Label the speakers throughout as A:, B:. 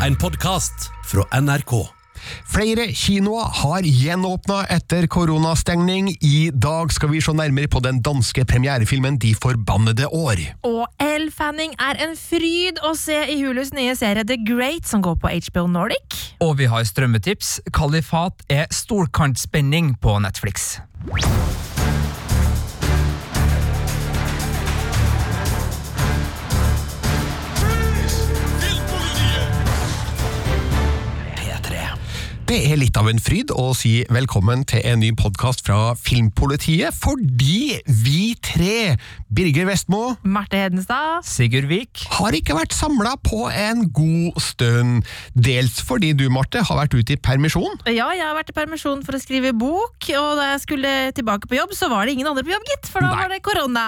A: En podkast fra NRK.
B: Flere kinoer har gjenåpna etter koronastengning. I dag skal vi se nærmere på den danske premierefilmen De forbannede år.
C: Og Elle Fanning er en fryd å se i Hulus nye serie The Great, som går på HBO Nordic.
D: Og vi har strømmetips. Kalifat er storkantspenning på Netflix.
B: Det er litt av en fryd å si velkommen til en ny podkast fra Filmpolitiet, fordi vi tre, Birger Vestmo,
C: Marte Hedenstad.
D: Sigurd Vik.
B: har ikke vært samla på en god stund. Dels fordi du, Marte, har vært ute i permisjon.
C: Ja, jeg har vært i permisjon for å skrive bok, og da jeg skulle tilbake på jobb, så var det ingen andre på jobb, gitt, for da
B: Nei.
C: var det korona.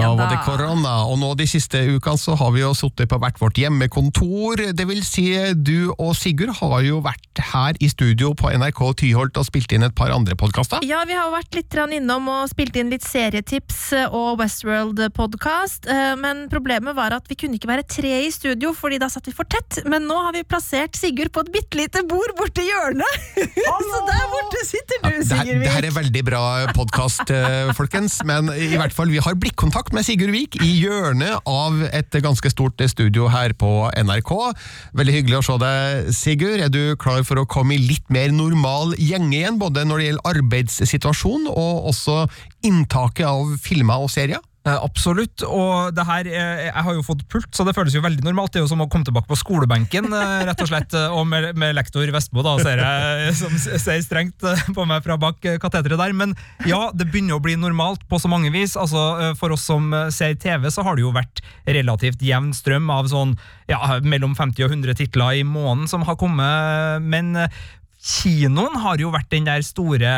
B: Da var det korona, og nå de siste ukene så har vi jo sittet på hvert vårt hjemmekontor. Det vil si, du og Sigurd har jo vært her i studio på NRK Tyholt og spilt inn et par andre podkaster.
C: Ja, vi har vært litt innom og spilt inn litt serietips og Westworld-podkast, men problemet var at vi kunne ikke være tre i studio, fordi da satt vi for tett. Men nå har vi plassert Sigurd på et bitte lite bord borti hjørnet! Så der borte sitter du,
B: ja, Sigurd
C: Sigurd
B: det her er veldig bra podkast, folkens, men i hvert fall vi har blikkontakt med Sigurd Vik i hjørnet av et ganske stort studio her på NRK. Veldig hyggelig å se deg, Sigurd. Er du klar for å komme i litt mer normal gjenge igjen, både når det gjelder arbeidssituasjon og også inntaket av filmer og serier?
D: Eh, Absolutt. Og det her, eh, jeg har jo fått pult, så det føles jo veldig normalt. Det er jo som å komme tilbake på skolebenken, eh, rett og slett. Og med, med lektor Vestmo, da, ser jeg, som ser strengt på meg fra bak kateteret der. Men ja, det begynner å bli normalt på så mange vis. Altså, For oss som ser TV, så har det jo vært relativt jevn strøm av sånn ja, mellom 50 og 100 titler i måneden som har kommet. Men Kinoen har jo vært den der store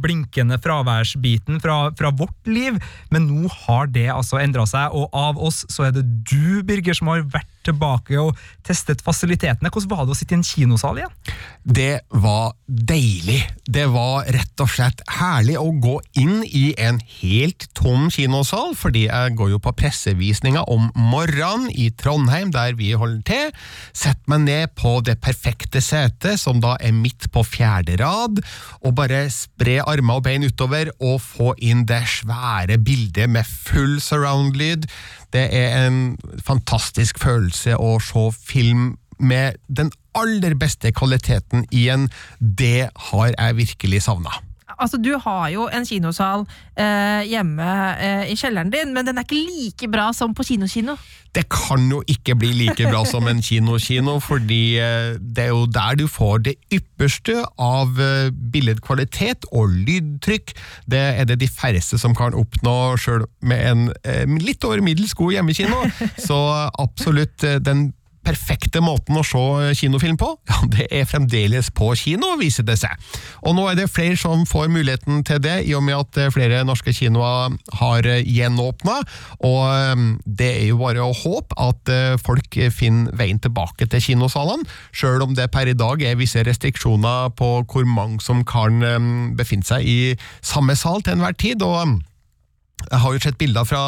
D: blinkende fraværsbiten fra, fra vårt liv, men nå har det altså endra seg, og av oss så er det du, Birger, som har vært tilbake og testet fasilitetene. Hvordan var det å sitte i en kinosal igjen?
B: Det var deilig. Det var rett og slett herlig å gå inn i en helt tom kinosal, fordi jeg går jo på pressevisninga om morgenen i Trondheim, der vi holder til. Setter meg ned på det perfekte setet, som da er midt på fjerde rad, og bare spre armer og bein utover og få inn det svære bildet med full surround-lyd. Det er en fantastisk følelse å se film med den aller beste kvaliteten igjen. Det har jeg virkelig savna.
C: Altså, du har jo en kinosal eh, hjemme eh, i kjelleren din, men den er ikke like bra som på kinokino.
B: Det kan jo ikke bli like bra som en kinokino, fordi eh, det er jo der du får det ypperste av eh, billedkvalitet og lydtrykk. Det er det de færreste som kan oppnå sjøl med en eh, litt over middels god hjemmekino. Så absolutt den perfekte måten å se kinofilm på, ja, det er fremdeles på kino, viser det seg. Og nå er det flere som får muligheten til det, i og med at eh, flere norske kinoer har eh, gjenåpna. Og eh, det er jo bare å håpe at eh, folk finner veien tilbake til kinosalene, sjøl om det per i dag er visse restriksjoner på hvor mange som kan eh, befinne seg i samme sal til enhver tid. og jeg har jo sett bilder fra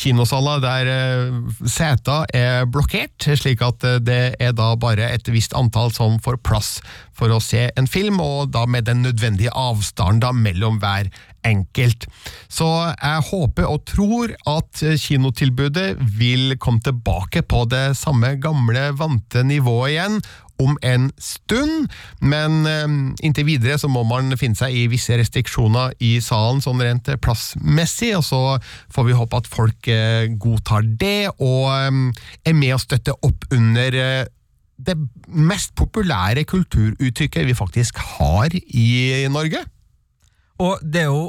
B: kinosaler der eh, seter er blokkert, slik at eh, det er da bare et visst antall som får plass for å se en film, og da med den nødvendige avstanden da mellom hver enkelt. Så jeg håper og tror at eh, kinotilbudet vil komme tilbake på det samme gamle, vante nivået igjen, om en stund, men eh, inntil videre så må man finne seg i visse restriksjoner i salen, sånn rent plassmessig, og så får vi håpe at folk eh, godtar det, og eh, er med å støtte opp under eh, det mest populære kulturuttrykket vi faktisk har i Norge.
D: Og det er jo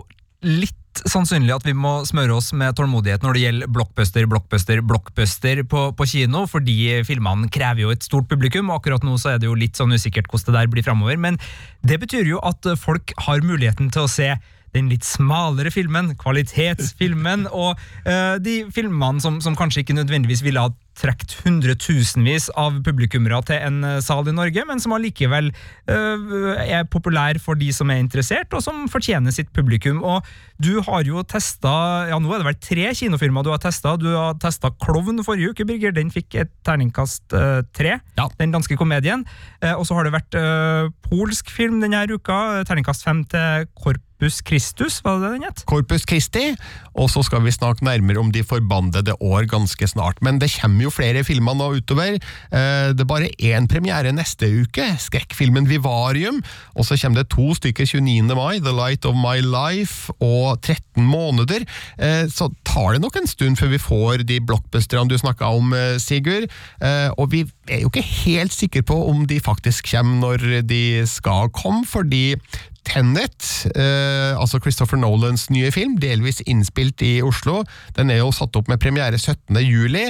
D: litt sannsynlig at vi må smøre oss med tålmodighet når det gjelder blockbuster, blockbuster, blockbuster på, på kino, fordi filmene krever jo et stort publikum, og akkurat nå så er det jo litt sånn usikkert hvordan det der blir framover. Men det betyr jo at folk har muligheten til å se den litt smalere filmen, kvalitetsfilmen, og uh, de filmene som, som kanskje ikke nødvendigvis ville ha trukket hundretusenvis av publikummere til en eh, sal i Norge, men som allikevel øh, er populær for de som er interessert, og som fortjener sitt publikum. Og du har jo testa ja, nå er det vel tre kinofirmaer du har testa. Du har testa Klovn forrige uke, Birger. Den fikk et terningkast øh, tre.
B: Ja.
D: Den danske komedien. Eh, og så har det vært polsk film denne uka. Terningkast fem til Corpus Christus, var det den het?
B: Corpus Christi, og så skal vi snakke nærmere om De forbandede år ganske snart. Men det kommer jo flere filmer nå utover. Eh, Det er bare én premiere neste uke, skrekkfilmen Vivarium. Og så kommer det to stykker 29. mai, The Light of My Life og 13 måneder. Eh, Så tar det nok en stund før vi får de blockbusterne du snakka om, eh, Sigurd. Og vi er jo ikke helt sikre på om de faktisk kommer når de skal komme, fordi Tenet, eh, altså Christopher Nolans nye film, delvis innspilt i Oslo, den er jo satt opp med premiere 17. juli,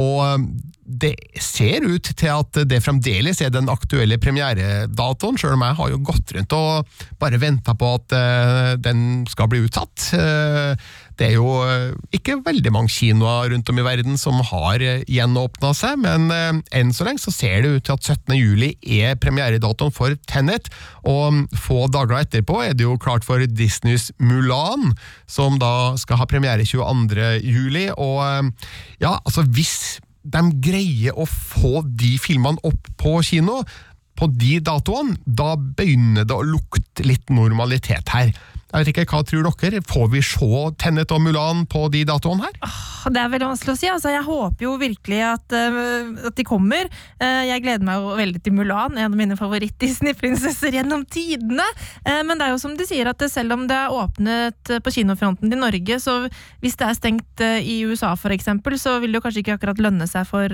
B: og eh, det ser ut til at det fremdeles er den aktuelle premieredatoen, selv om jeg har jo gått rundt og bare venta på at eh, den skal bli utsatt. Eh, det er jo eh, ikke veldig mange kinoer rundt om i verden som har eh, gjenåpna seg, men eh, enn så lenge så ser det ut til at 17. juli er premieredatoen for Tenet, og mm, få dager etterpå er det jo klart for Disneys Mulan, som da skal ha premiere 22. juli, og ja, altså hvis de greier å få de filmene opp på kino, på de datoene, da begynner det å lukte litt normalitet her. Jeg vet ikke, Hva tror dere? Får vi se Tennet og Mulan på de datoene her?
C: Det er veldig vanskelig å si. Altså, jeg håper jo virkelig at, uh, at de kommer. Uh, jeg gleder meg jo veldig til Mulan, en av mine favoritt-Disney-prinsesser gjennom tidene. Uh, men det er jo som de sier, at selv om det er åpnet på kinofronten i Norge, så hvis det er stengt i USA for eksempel, så vil det jo kanskje ikke akkurat lønne seg for,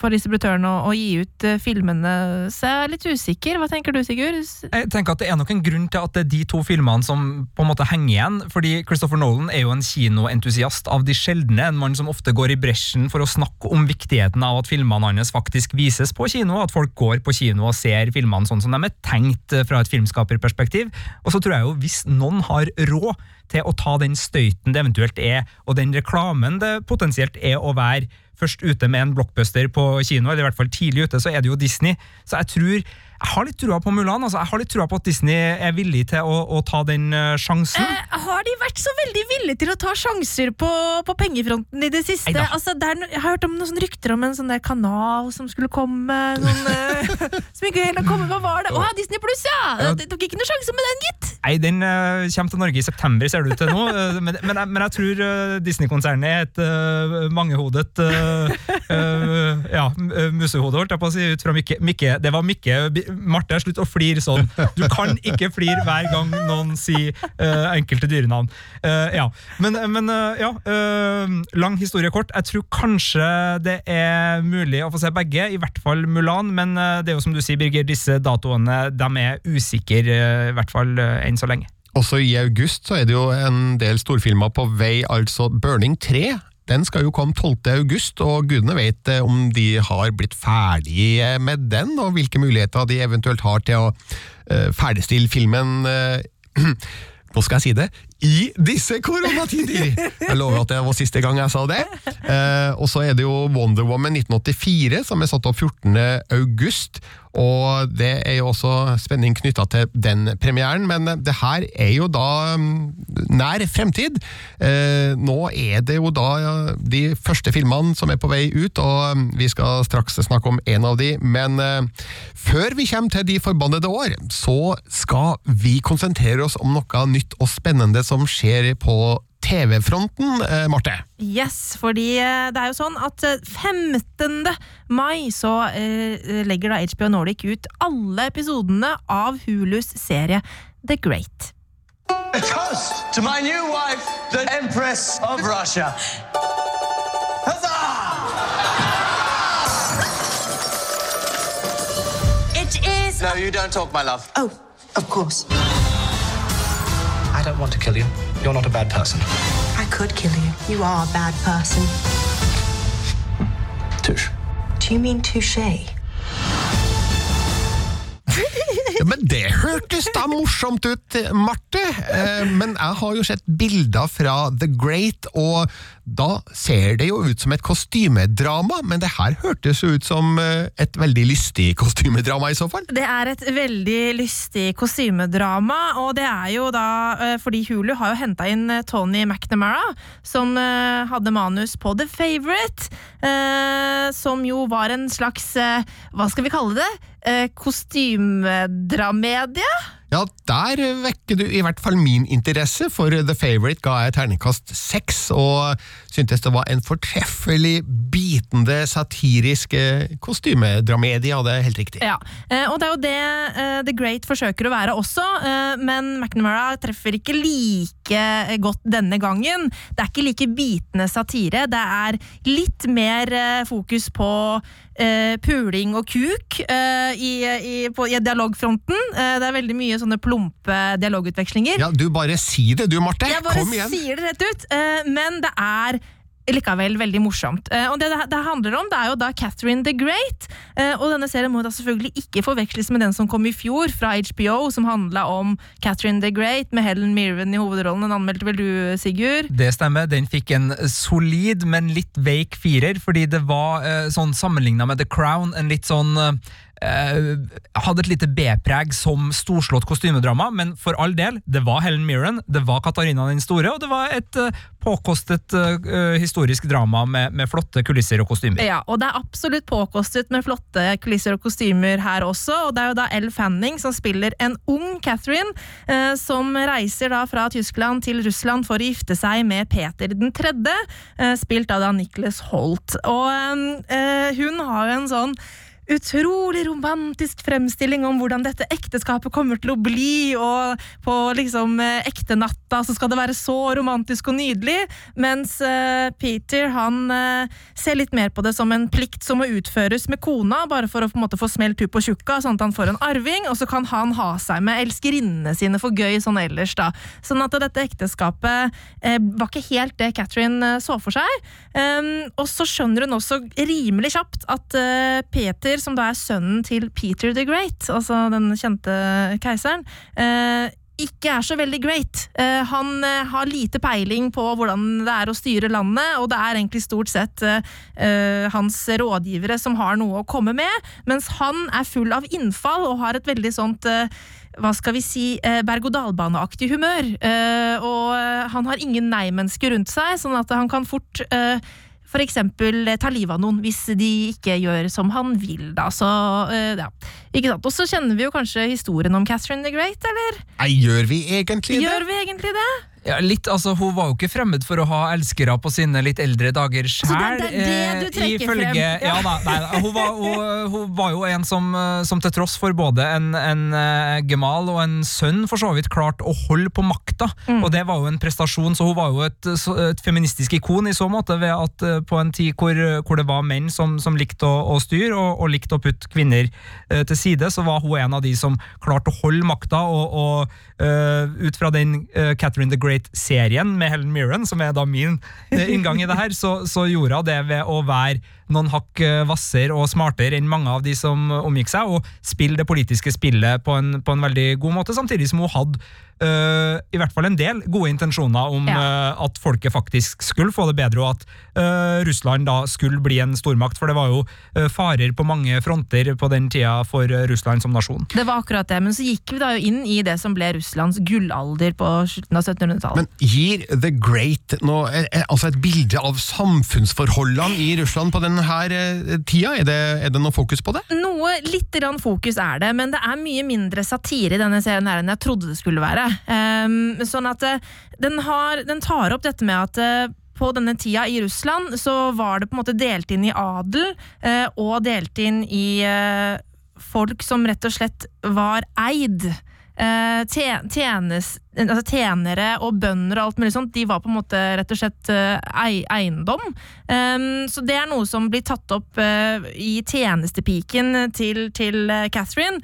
C: for distributøren å, å gi ut filmene. Så jeg er litt usikker. Hva tenker du, Sigurd?
D: Jeg tenker at Det er nok en grunn til at det er de to filmene som på en måte henger igjen. fordi Christopher Nolan er jo en kinoentusiast av de sjeldne. En mann som ofte går i bresjen for å snakke om viktigheten av at filmene hans faktisk vises på kino. At folk går på kino og ser filmene sånn som de er tenkt fra et filmskaperperspektiv. Og så tror jeg jo hvis noen har råd til å ta den støyten det eventuelt er, og den reklamen det potensielt er å være først ute med en blockbuster på kino, eller i hvert fall tidlig ute, så er det jo Disney. Så jeg tror jeg har litt trua på Mulan. altså Jeg har litt trua på at Disney er villig til å, å ta den eh, sjansen.
C: Eh, har de vært så veldig villige til å ta sjanser på, på pengefronten i det siste? Altså, det er, jeg har hørt om noen rykter om en sånn der kanal som skulle komme. Noen, eh, som ikke helt har kommet. Hva var det? Å, Disney Pluss, ja!
D: Ja.
C: De tok ikke noen sjanse med den, gitt!
D: Nei, Den uh, kommer til Norge i september, ser det ut til nå. Uh, men, men, men jeg tror uh, Disney-konsernet er et uh, mangehodet uh, Ja, eh, musehode, holdt jeg på å si, ut fra Mikke. Mikke det var Mikke. Marte, slutt å flire sånn. Du kan ikke flire hver gang noen sier uh, enkelte dyrenavn. Uh, ja. Men, men uh, ja, eh, lang historie kort. Jeg tror kanskje det er mulig å få se begge, i hvert fall Mulan. Men eh, det er jo som du sier, Birger, disse datoene de er usikre, eh, i hvert fall eh, enn så lenge.
B: Også i august så er det jo en del storfilmer på vei, altså Burning 3. Den skal jo komme 12. august, og gudene vet eh, om de har blitt ferdige med den, og hvilke muligheter de eventuelt har til å eh, ferdigstille filmen eh, Nå skal jeg si det i disse koronatider! Jeg lover at det var siste gang jeg sa det. Eh, og så er det jo Wonder Woman 1984, som er satt opp 14. august. Og det er jo også spenning knytta til den premieren, men det her er jo da mm, nær fremtid. Eh, nå er det jo da de første filmene som er på vei ut, og mm, vi skal straks snakke om en av de, men eh, før vi kommer til De forbannede år, så skal vi konsentrere oss om noe nytt og spennende som skjer på TV-fronten, eh, Marte.
C: Yes, fordi eh, det er jo sånn at eh, 15. mai så eh, legger da HBO Nordic ut alle episodene av Hulus serie The Great.
E: A toast to my new wife, the Empress of Russia. Huzzah!
F: It is.
E: No, you don't talk, my love.
F: Oh, of course.
G: I don't want to kill you. You're not a bad person.
F: I could kill you. You are a bad person.
G: Tush.
F: Do you mean touche?
B: Men det hørtes da morsomt ut, Marte. Eh, Men jeg har jo sett bilder fra The Great, og da ser det jo ut som et kostymedrama, men det her hørtes jo ut som eh, et veldig lystig kostymedrama i så fall.
C: Det er et veldig lystig kostymedrama, og det er jo da eh, fordi Hulu har jo henta inn Tony McNamara, som hadde manus på The Favourite, som jo var en slags Hva skal vi kalle det? Eh, Kostymedramedie?
B: Ja, der vekker du i hvert fall min interesse, for The Favourite ga jeg terningkast seks, og syntes det var en fortreffelig, bitende, satirisk eh, kostymedramedie, ja, det er helt riktig.
C: Ja, eh, og det er jo det eh, The Great forsøker å være også, men McNamara treffer ikke like godt denne gangen. Det er ikke like bitende satire, det er litt mer fokus på eh, puling og kuk eh, i, i, på, i dialogfronten. Eh, det er veldig mye sånne plumpe dialogutvekslinger.
B: Ja, du bare si det du, Marte.
C: Jeg bare
B: Kom igjen.
C: sier det rett ut, eh, men det er likevel veldig morsomt. Eh, og det det handler om, det er jo da Catherine the Great. eh, og denne serien må da selvfølgelig ikke forveksles med den som kom i fjor fra HBO, som handla om Catherine the Great med Helen Mirren i hovedrollen. Den anmeldte vel du, Sigurd?
D: Det stemmer. Den fikk en solid, men litt veik firer, fordi det var eh, sånn sammenligna med The Crown en litt sånn hadde et lite B-preg som storslått kostymedrama, men for all del, det var Helen Mirren, det var Katarina den store, og det var et eh, påkostet uh, historisk drama med, med flotte kulisser og kostymer.
C: Ja, og det er absolutt påkostet med flotte kulisser og kostymer her også. Og det er jo da Elle Fanning som spiller en ung Catherine, uh, som reiser da fra Tyskland til Russland for å gifte seg med Peter den tredje, uh, spilt av da Nicholas Holt. Og eh, hun har jo en sånn utrolig romantisk fremstilling om hvordan dette ekteskapet kommer til å bli, og på liksom eh, ektenatta så skal det være så romantisk og nydelig, mens eh, Peter han eh, ser litt mer på det som en plikt som må utføres med kona, bare for å på en måte få smelt hun på tjukka, sånn at han får en arving, og så kan han ha seg med elskerinnene sine for gøy sånn ellers, da. Sånn at dette ekteskapet eh, var ikke helt det Catherine så for seg. Um, og så skjønner hun også rimelig kjapt at eh, Peter, som da er sønnen til Peter the Great, altså den kjente keiseren, eh, ikke er så veldig great. Eh, han eh, har lite peiling på hvordan det er å styre landet, og det er egentlig stort sett hans rådgivere som har noe å komme med, mens han er full av innfall og har et veldig sånt hva skal vi si, berg-og-dal-baneaktig humør. Og han har ingen nei-mennesker rundt seg, sånn at han kan fort eksempel eh, ta livet av noen hvis de ikke gjør som han vil, da. Så, eh, ja. Ikke sant? Og så kjenner vi jo kanskje historien om Catherine the Great, eller?
B: Nei, gjør vi egentlig det?
C: Gjør vi egentlig det?
D: Ja, litt, altså, hun var jo ikke fremmed for å ha elskere på sine litt eldre dager sjæl.
C: Så det det du trekker frem?
D: Ja, da, nei, hun, var, hun, hun var jo en som, eh, som til tross for både en, en uh, gemal og en sønn for så vidt klarte å holde på makta.
C: Mm.
D: Og det var jo en prestasjon, så hun var jo et, et feministisk ikon i så måte, ved at uh, på en tid hvor, hvor det var menn som, som likte å, å styre og, og likte å putte kvinner uh, til side, så var hun en av de som klarte å holde makta, og, og eh, ut fra den eh, Catherine the Great-serien med Helen Mirren, som er da min eh, inngang i det her, så, så gjorde hun det ved å være noen hakk eh, hvassere og smartere enn mange av de som omgikk seg, og spille det politiske spillet på en, på en veldig god måte, samtidig som hun hadde eh, i hvert fall en del gode intensjoner om
C: Ja.
D: eh, at folket faktisk skulle få det bedre, og at eh, Russland da skulle bli en stormakt, for det var jo farer på mange fronter på den tida for Russland som nasjon.
C: Det var akkurat det, men så gikk vi da jo inn i det som ble Russlands gullalder på slutten av 1700-tallet.
B: Men gir The Great nå, eh, eh, altså et bilde av samfunnsforholdene i Russland på denne eh, tida? Er det, er det noe fokus på det?
C: Noe litt grann fokus er det, men det er mye mindre satire i denne serien her enn jeg trodde det skulle være. Um, sånn at den, har, den tar opp dette med at på denne tida i Russland så var det på en måte delt inn i adel eh, og delt inn i folk som rett og slett var eid. Eh, tjenes, altså tjenere og bønder og alt mulig sånt, de var på en måte rett og slett eh, eiendom. Um, så det er noe som blir tatt opp eh, i tjenestepiken til, til Catherine.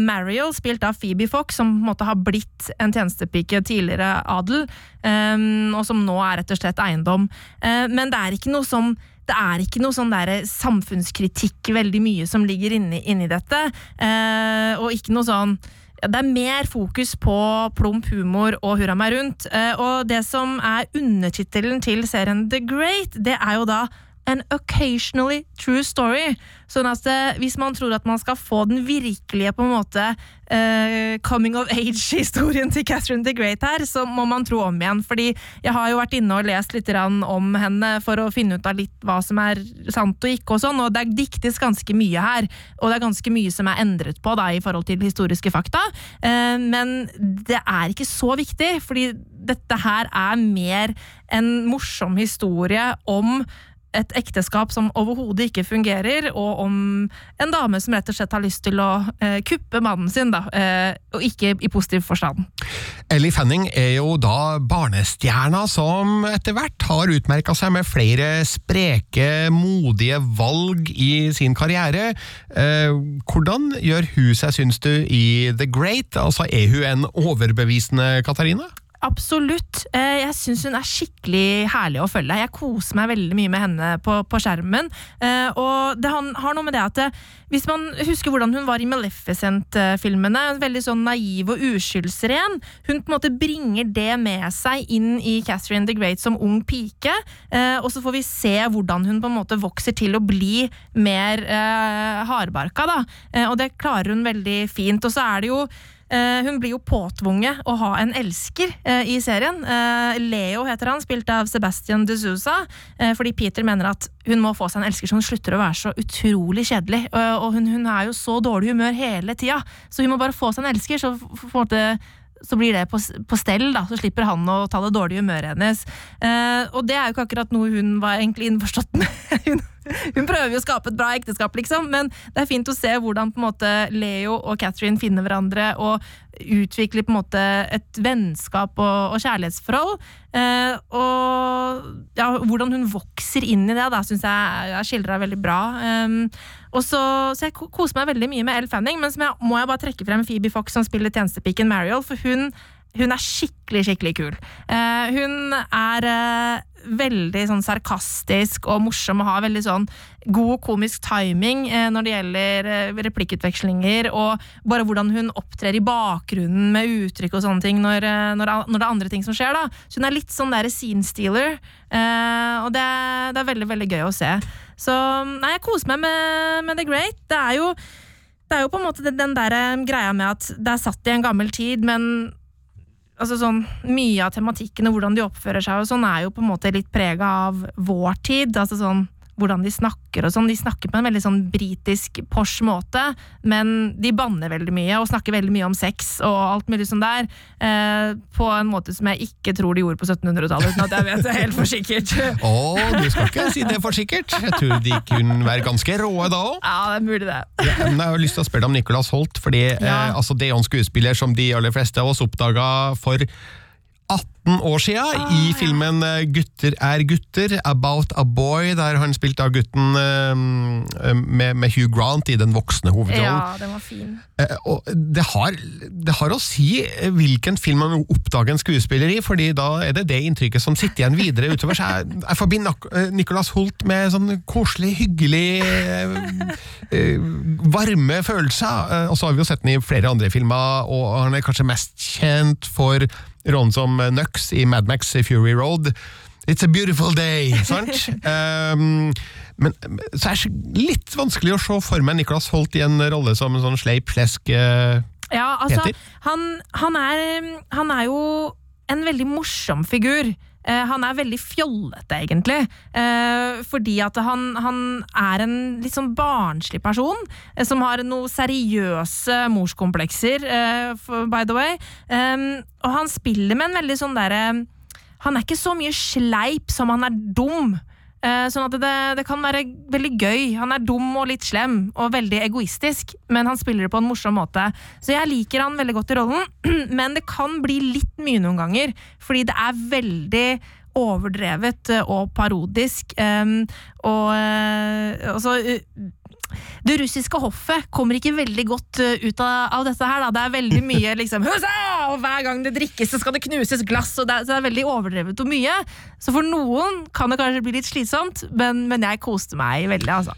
C: Mariel, spilt av Phoebe Fox, som på en måte har blitt en tjenestepike tidligere adel, um, og som nå er rett og slett eiendom. Men det er ikke noe som det er ikke noe sånn der samfunnskritikk veldig mye som ligger inni, inni dette. Eh, og ikke noe sånn det er mer fokus på plump humor og hurra meg rundt. Eh, og det som er undertittelen til serien The Great, det er jo da An occasionally true story. Sånn at det, Hvis man tror at man skal få den virkelige på en måte uh, coming of age-historien til Catherine the Great her, så må man tro om igjen. Fordi jeg har jo vært inne og lest litt om henne for å finne ut av litt hva som er sant og ikke, og sånn, og det er diktes ganske mye her. Og det er ganske mye som er endret på da, i forhold til historiske fakta. Uh, men det er ikke så viktig, fordi dette her er mer en morsom historie om et ekteskap som overhodet ikke fungerer, og om en dame som rett og slett har lyst til å eh, kuppe mannen sin, da, eh, og ikke i positiv forstand.
B: Ellie Fanning er jo da barnestjerna som etter hvert har utmerka seg med flere spreke, modige valg i sin karriere. Eh, hvordan gjør hun seg, syns du, i The Great? Altså, Er hun en overbevisende Katarina?
C: Absolutt. Eh, Jeg syns hun er skikkelig herlig å følge. Jeg koser meg veldig mye med henne på, på skjermen. Eh, Og det har noe med det at hvis man husker hvordan hun var i Maleficent-filmene, veldig sånn naiv og uskyldsren, hun på en måte bringer det med seg inn i Catherine the Great som ung pike. Eh, Og så får vi se hvordan hun på en måte vokser til å bli mer eh, hardbarka, da. Eh, Og det klarer hun veldig fint. Og så er det jo Eh, hun blir jo påtvunget å ha en elsker eh, i serien. Eh, Leo heter han, spilt av Sebastian de Souza. eh, fordi Peter mener at hun må få seg en elsker så hun slutter å være så utrolig kjedelig. Eh, og hun, hun er jo så dårlig humør hele tida, så hun må bare få seg en elsker. så f- f- på en måte så blir det på, på stell, da, så slipper han å ta det dårlige humøret hennes. Eh, og det er jo ikke akkurat noe hun var egentlig innforstått med. hun, hun prøver jo å skape et bra ekteskap, liksom, men det er fint å se hvordan måte Leo og Catherine finner hverandre og utvikler på en måte et vennskap og, og kjærlighetsforhold. Eh, og ja, hvordan hun vokser inn i det, da, syns jeg er skildra veldig bra. Um, så, så jeg koser meg veldig mye med Elle Fanning, men så må jeg, bare trekke frem Phoebe Fox som spiller tjenestepiken Mariel, for hun, hun er skikkelig, skikkelig kul. Uh, hun er uh, veldig sånn sarkastisk og morsom og har veldig sånn god komisk timing uh, når det gjelder replikkutvekslinger, og bare hvordan hun opptrer i bakgrunnen med uttrykk og sånne ting når, når, når det er andre ting som skjer. da. Så hun er litt sånn der scene stealer, og det, det er veldig, veldig gøy å se. Så nei, jeg koser meg med, med The Great. Det er jo det er jo på en måte den, der greia med at det er satt i en gammel tid, men altså sånn, mye av tematikken og hvordan de oppfører seg, og sånn er jo på en måte litt prega av vår tid. altså sånn hvordan de snakker og sånn. De snakker på en veldig sånn britisk posh måte, men de banner veldig mye og snakker veldig mye om sex og alt mulig sånn der, eh, på en måte som jeg ikke tror de gjorde på 1700-tallet, uten at jeg vet det helt for sikkert.
B: Å, du skal ikke si det for sikkert. Jeg tror de kunne være ganske råe da òg.
C: Ja, det er mulig, det.
B: Ja, men jeg har lyst til å spørre deg om Nicolas Holt, fordi
C: Ja.
B: eh, altså, det er jo en skuespiller som de aller fleste av oss oppdaga for 18 år siden
C: Ah,
B: i filmen ja. 'Gutter er gutter', 'About a Boy', der han spilte av gutten eh, med, med Hugh Grant i den voksne hovedrollen.
C: Ja, den var fin.
B: Eh, det har, det har å si eh, hvilken film man oppdager en skuespiller i, fordi da er det det inntrykket som sitter igjen videre utover. Så jeg, jeg forbinder eh, Nicolas Holt med sånn koselig, hyggelig, eh, eh, varme følelser. Eh, og så har vi jo sett den i flere andre filmer, og han er kanskje mest kjent for rollen som Nux i Mad Max Fury Road. It's a beautiful day, sant? um, men så er det litt vanskelig å se for meg Nicolas Holt i en rolle som en sånn sleip flesk uh,
C: Ja, altså,
B: Peter?
C: han, han, er, han er jo en veldig morsom figur. Eh, han er veldig fjollete, egentlig. Eh, fordi at han, han er en litt sånn barnslig person, eh, som har noen seriøse morskomplekser, by the way. Og han spiller med en veldig sånn derre Han er ikke så mye sleip som han er dum. Eh, Sånn at det, det kan være veldig gøy. Han er dum og litt slem og veldig egoistisk, men han spiller det på en morsom måte. Så jeg liker han veldig godt i rollen, men det kan bli litt mye noen ganger, fordi det er veldig overdrevet eh, og parodisk. og, og eh, altså, eh, det russiske hoffet kommer ikke veldig godt eh, ut av, av dette her. Da. Det er veldig mye liksom Husa! Og hver gang det drikkes, så skal det knuses glass. Og det er, så det er veldig overdrevet og mye. Så for noen kan det kanskje bli litt slitsomt, men, men jeg koste meg veldig, altså.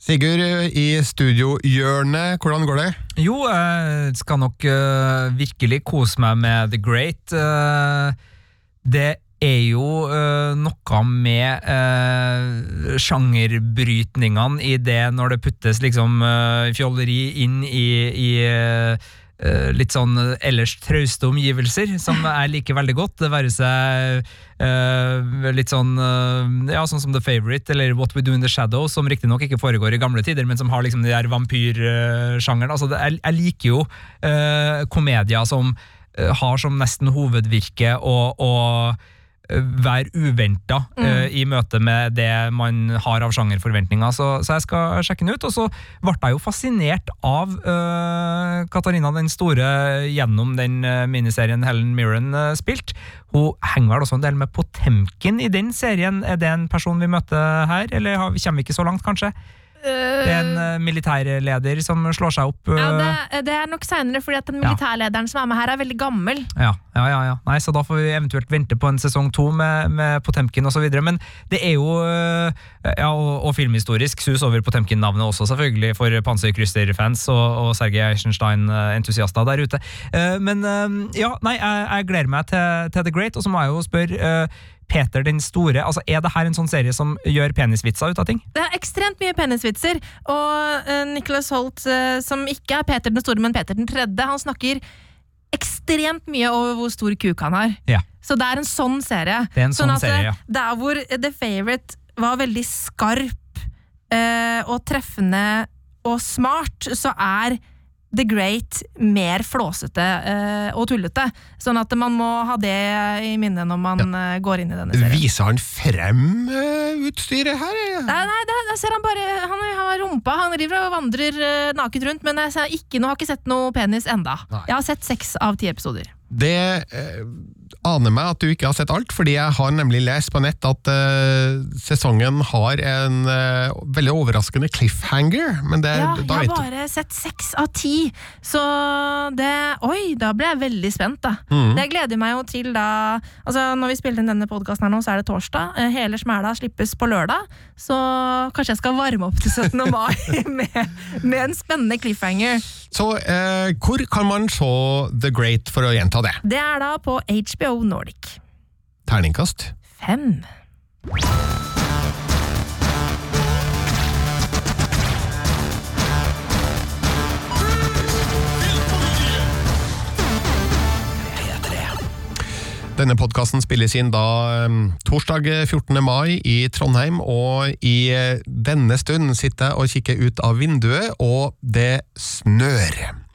B: Sigurd i studiohjørnet, hvordan går det?
D: Jo, jeg skal nok uh, virkelig kose meg med The Great. Uh, det er jo eh, noe med uh, sjangerbrytningene i det når det puttes liksom eh, fjolleri inn i, i litt sånn ellers trauste omgivelser, som jeg liker veldig godt. Det være seg Uh, litt sånn uh, ja, sånn som The Favourite eller What We Do In The Shadow, som riktignok ikke foregår i gamle tider, men som har liksom de der vampyrsjangeren. Altså, det- jeg, jeg liker jo komedier som har som nesten hovedvirke å, eh, være uventa i møte med det man har av sjangerforventninger. Så, så jeg skal sjekke den ut. Og så ble jeg jo fascinert av uh, Katarina den store gjennom den uh, miniserien Helen Mirren uh, spilt. Hun henger vel også en del med Potemkin i den serien. Er det en person vi møter her, eller har, kommer vi ikke så langt, kanskje? Det er en eh, militærleder som slår seg opp.
C: Ja,
D: eh,
C: det, det er nok seinere, fordi at den
D: Ja.
C: militærlederen som er med her, er veldig gammel.
D: Ja, ja, ja, ja. Nei, så da får vi eventuelt vente på en sesong to med, med Potemkin osv. Men det er jo Ja, og, og filmhistorisk sus over Potemkin-navnet også, selvfølgelig, for Panserkrysser-fans og, og Sergej Eisenstein-entusiaster der ute. Eh, men ja, nei, jeg, jeg gleder meg til, til The Great, og så må jeg jo spørre Peter den store, altså er det her en sånn serie som gjør penisvitser ut av ting?
C: Det er ekstremt mye penisvitser, og uh, Nicholas Holt, uh, som ikke er Peter den store, men Peter den tredje, han snakker ekstremt mye over hvor stor kuk han har.
D: Ja.
C: Så det er en sånn serie.
D: Det er en sånn
C: sånn
D: serie, ja.
C: eh, Der hvor The Favourite var veldig skarp uh, og treffende og smart, så er The Great mer flåsete uh, og tullete. Sånn at man må ha det i minne når man uh, går inn i denne serien.
B: Viser han frem uh, utstyret her?
C: Nei, nei, der, ser han bare Han har rumpa, han driver og vandrer naket rundt, men jeg ser ikke, nå har ikke sett noe penis enda.
B: Nei.
C: Jeg har sett seks av ti episoder.
B: Det aner meg at du ikke har sett alt, fordi jeg har nemlig lest på nett at uh, sesongen har en uh, veldig overraskende cliffhanger, men det,
C: Ja,
B: da
C: jeg har bare sett seks av ti, så det Oi, da ble jeg veldig spent, da.
B: Mm.
C: Det gleder meg jo til da Altså, Når vi spiller inn denne podkasten her nå, så er det torsdag. Eh, Hele smæla slippes på lørdag, så kanskje jeg skal varme opp til 17. mai med, med en spennende cliffhanger.
B: Så uh, hvor kan man se The Great, for å gjenta det?
C: Det er da på HBO Nordic.
B: Terningkast?
C: Fem.
B: Denne podkasten spilles inn da eh, torsdag 14. mai i Trondheim, og i eh, denne stund sitter jeg og kikker ut av vinduet, og det snør.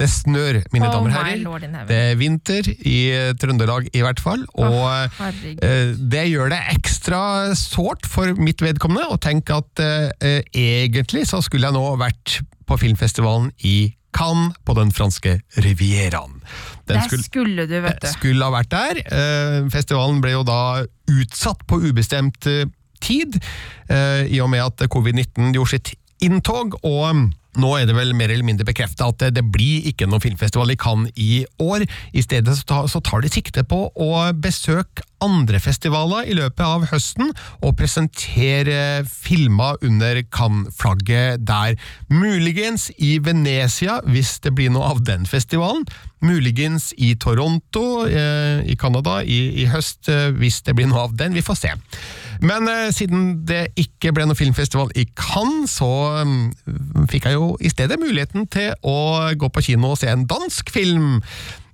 B: Det snør, mine
C: Oh
B: damer og herrer. Det er vinter i eh, Trøndelag i hvert fall, og
C: oh,
B: eh, det gjør det ekstra sårt for mitt vedkommende å tenke at eh, egentlig så skulle jeg nå vært på filmfestivalen i Cannes på den franske rivieraen. Den
C: Der
B: skulle-
C: skulle du, vet du.
B: skulle ha vært der. Eh, festivalen ble jo da utsatt på ubestemt eh, tid, eh, i og med at covid-19 gjorde sitt inntog. og nå er det vel mer eller mindre bekrefta at det, det blir ikke noen filmfestival i Cannes i år. I stedet så, tar de sikte på å besøke andre festivaler i løpet av høsten og presentere filmer under Cannes-flagget der. Muligens i Venezia, hvis det blir noe av den festivalen. Muligens i Toronto eh, i Canada i, i høst, eh, hvis det blir noe av den. Vi får se. Men eh, siden det ikke ble noen filmfestival i Cannes, så um, fikk jeg jo i stedet muligheten til å gå på kino og se en dansk film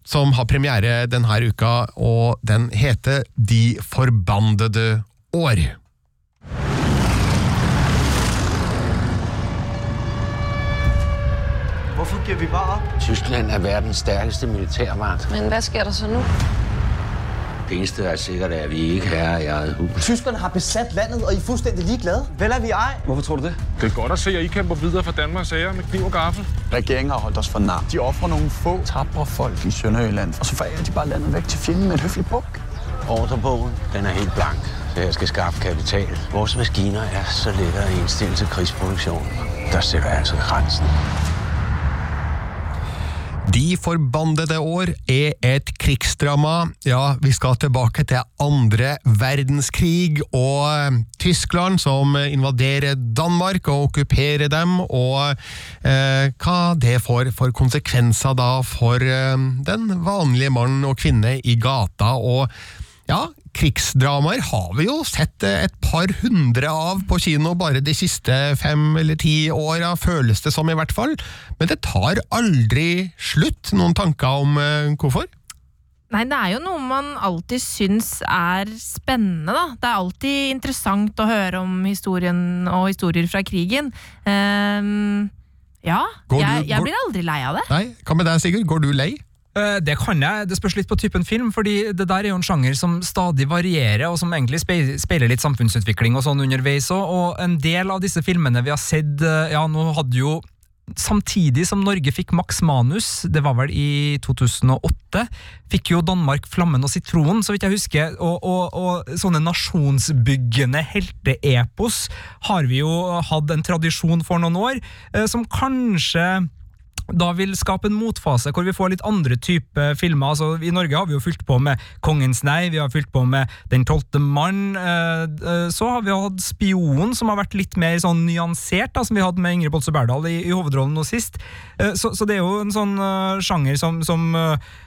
B: som har premiere denne uka, og den heter De forbandede år.
H: Hvorfor giver vi bare op?
I: Tyskland er verdens stærkeste militærmagt.
F: Men hvad sker der så nu?
I: Det eneste, der er sikkert, er, at vi ikke er i eget hus.
H: Tyskerne har besat landet, og I er fuldstændig ligeglade. Vel er vi ej. Hvorfor tror du det?
J: Det er godt at se, at I kæmper videre for Danmarks sager med kniv og gaffel.
K: Regeringen har holdt os for nar. De offrer nogle få tabre folk i Sønderjylland, og så forærer de bare landet væk til fjenden med et høfligt buk.
I: Ordrebogen, den er helt blank, så jeg skal skaffe kapital. Vores maskiner er så lette at indstille til krigsproduktion.
K: der sætter jeg altså grænsen.
B: De forbannede år er et krigsdrama. Ja, vi skal tilbake til andre verdenskrig og eh, Tyskland som invaderer Danmark og okkuperer dem, og eh, hva det får for konsekvenser da for eh, den vanlige mann og kvinne i gata. og ja, krigsdramaer har vi jo sett et par hundre av på kino bare de siste fem eller ti åra, føles det som i hvert fall. Men det tar aldri slutt. Noen tanker om uh, hvorfor?
C: Nei, det er jo noe man alltid syns er spennende, da. Det er alltid interessant å høre om historien og historier fra krigen. Um, ja.
B: Du,
C: jeg, jeg
B: går-
C: blir aldri lei av det.
B: Nei, Hva med deg, Sigurd? Går du lei?
D: Eh, Det kan jeg, det spørs litt på typen film, fordi det der er jo en sjanger som stadig varierer, og som egentlig speil- speiler litt samfunnsutvikling og sånn underveis òg, og en del av disse filmene vi har sett eh, Ja, nå hadde jo Samtidig som Norge fikk Max Manus, det var vel i 2008, fikk jo Danmark Flammen og Sitronen, så vidt jeg husker, og, og, og sånne nasjonsbyggende helteepos har vi jo hatt en tradisjon for noen år, eh, som kanskje da vil skape en motfase hvor vi får litt andre type filmer. Altså, I Norge har vi jo fylt på med Kongens nei, vi har fylt på med Den tolvte mann. eh, eh, Så har vi hatt Spionen, som har vært litt mer sånn nyansert, da, som vi hadde med Ingrid Bolse Berdal i, i hovedrollen nå sist. Eh, Så, så det er jo en sånn sjanger som, som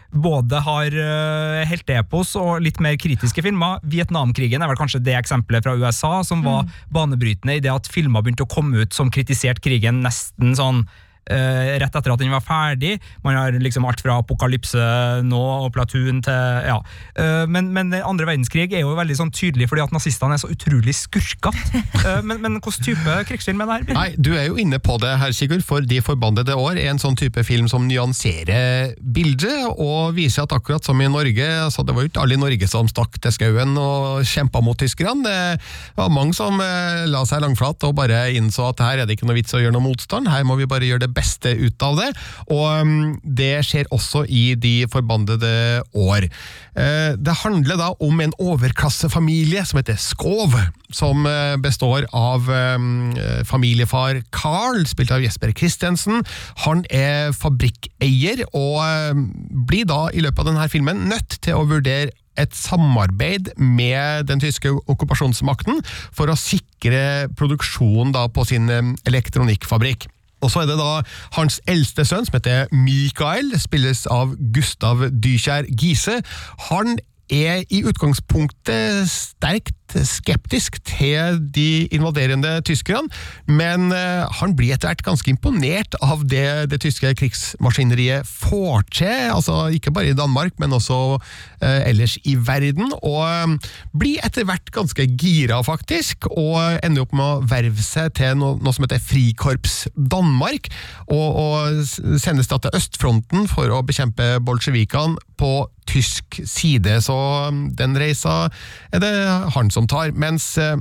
D: både har uh, helteepos og litt mer kritiske filmer. Vietnamkrigen er vel kanskje det eksempelet fra USA som var banebrytende i det at filmer begynte å komme ut som kritiserte krigen nesten sånn rett etter at den var ferdig. Man har liksom alt fra Apokalypse nå og Platoon til ja. Eh, men, men andre verdenskrig er jo veldig sånn tydelig fordi at nazistene er så utrolig skurkete. Eh, men, men hvilken type krigsfilm er det her?
B: Nei, Du er jo inne på det her, Sigurd, for De forbannede år er en sånn type film som nyanserer bildet, og viser at akkurat som i Norge altså Det var jo ikke alle i Norge som stakk til skauen og kjempa mot tyskerne. Det var mange som eh, la seg langflat og bare innså at her er det ikke noe vits å gjøre noe motstand, her må vi bare gjøre det beste ut av det. Og mm, det skjer også i De forbandede år. Eh, Det handler da om en overklassefamilie som heter Skov, som eh, består av eh, familiefar Carl, spilt av Jesper Christiansen. Han er fabrikkeier, og eh, blir da i løpet av denne filmen nødt til å vurdere et samarbeid med den tyske okkupasjonsmakten for å sikre produksjon på sin elektronikkfabrikk. Og så er det da hans eldste sønn, som heter Mikael, spilles av Gustav Dykjær Gise. Han er i utgangspunktet sterkt skeptisk til de invaderende tyskerne, men eh, han blir etter hvert ganske imponert av det det tyske krigsmaskineriet får til, altså ikke bare i Danmark, men også eh, ellers i verden, og eh, blir etter hvert ganske gira, faktisk, og ender opp med å verve seg til noe, som heter Frikorps Danmark, og, og sendes da til østfronten for å bekjempe bolsjevikene på tysk side, så um, den reisa er det han som tar. Mens eh,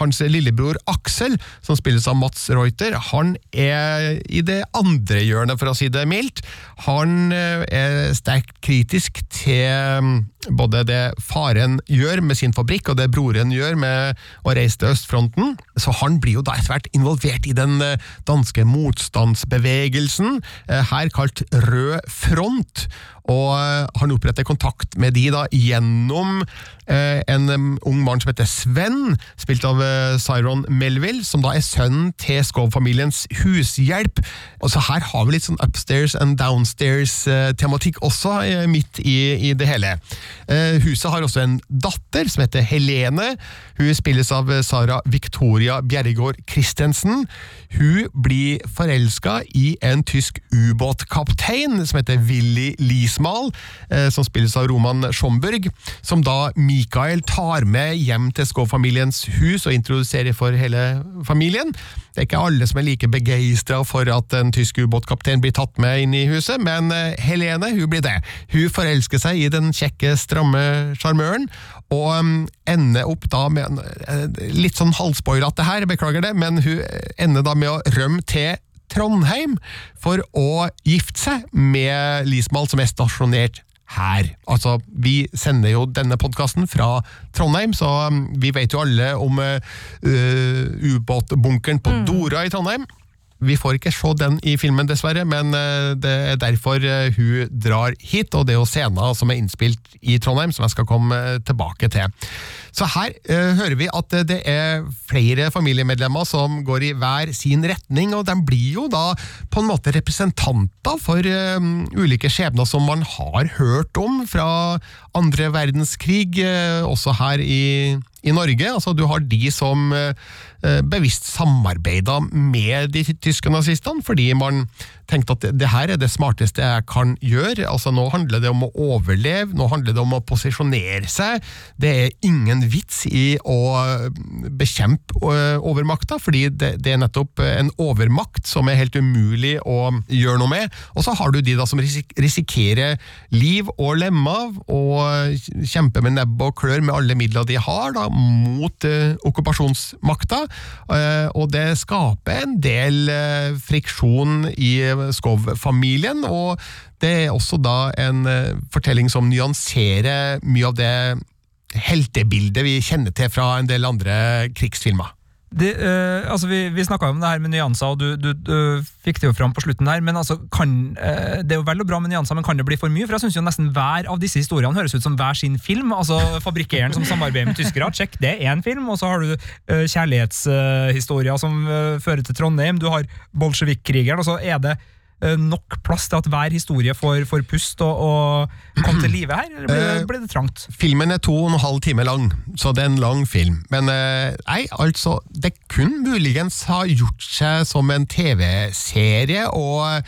B: hans lillebror Aksel, som spilles av Mats Reuter, han er i det andre hjørnet, for å si det mildt. Han eh, er sterkt kritisk til um, både det faren gjør med sin fabrikk, og det broren gjør med å reise til østfronten. Så han blir jo da etter hvert involvert i den eh, danske motstandsbevegelsen, her kalt Rød front. Og har han opprettet kontakt med de da gjennom eh, en ung mann som heter Sven, spilt av eh, Cyron Melville, som da er sønnen til Skov-familiens hushjelp. Og så her har vi litt sånn upstairs and downstairs-tematikk også, eh, midt i, i det hele. Eh, huset har også en datter som heter Helene. Hun spilles av eh, Sara Victoria Bjerregård Christensen. Hun blir forelska i en tysk ubåtkaptein som heter Willy Lismal, eh, som spilles av Roman Schomburg, som da Mikael tar med hjem til Skov-familiens hus og introduserer for hele familien. Det er ikke alle som er like begeistra for at en tysk ubåtkaptein blir tatt med inn i huset, men eh, Helene hun blir det. Hun forelsker seg i den kjekke, stramme sjarmøren, og um, ender opp da med eh, Litt sånn halvspoilete her, beklager det, men hun ender da med å rømme til Trondheim for å gifte seg med Lismal, som er stasjonert her. Altså, Vi sender jo denne podkasten fra Trondheim, så um, vi vet jo alle om uh, ubåtbunkeren på Dora i Trondheim. Vi får ikke se den i filmen, dessverre, men eh, det er derfor eh, hun drar hit, og det er jo scener som er innspilt i Trondheim, som jeg skal komme eh, tilbake til. Så her uh, hører vi at eh, det er flere familiemedlemmer som går i hver sin retning, og de blir jo da på en måte representanter for uh, ulike skjebner som man har hørt om fra andre verdenskrig, uh, også her i, i Norge. Altså, du har de som bevisst samarbeida med de tyske nazistene, fordi man tenkte at det, her er det smarteste jeg kan gjøre. Altså, nå handler det om å overleve, nå handler det om å posisjonere seg. Det er ingen vits i å bekjempe eh, overmakta, fordi det, er nettopp en overmakt som er helt umulig å gjøre noe med. Og så har du de da som risikerer liv og lemmer, og kjemper med nebb og klør med alle midler de har, da, mot eh, okkupasjonsmakta. Eh, og det skaper en del eh, friksjon i Skov-familien, og det er også da en eh, fortelling som nyanserer mye av det heltebildet vi kjenner til fra en del andre krigsfilmer.
D: Det, uh, altså vi vi snakka om det her med nyanser, og du, du, du fikk det jo fram på slutten her. Men altså, kan, uh, det er jo vel og bra med nyanser, men kan det bli for mye? For jeg synes jo nesten hver av disse historiene høres ut som hver sin film. altså Fabrikkeren som samarbeider med tyskere, check, det er én film. Og så har du uh, kjærlighetshistorier som fører til Trondheim. Du har bolsjevikkrigeren, og så er det nok plass til at hver historie får, får pust og, og komme til live her? Eller ble, det, ble det trangt?
B: Filmen er to og en halv time lang, så det er en lang film. Men eh, nei, altså, det kunne muligens ha gjort seg som en TV-serie, og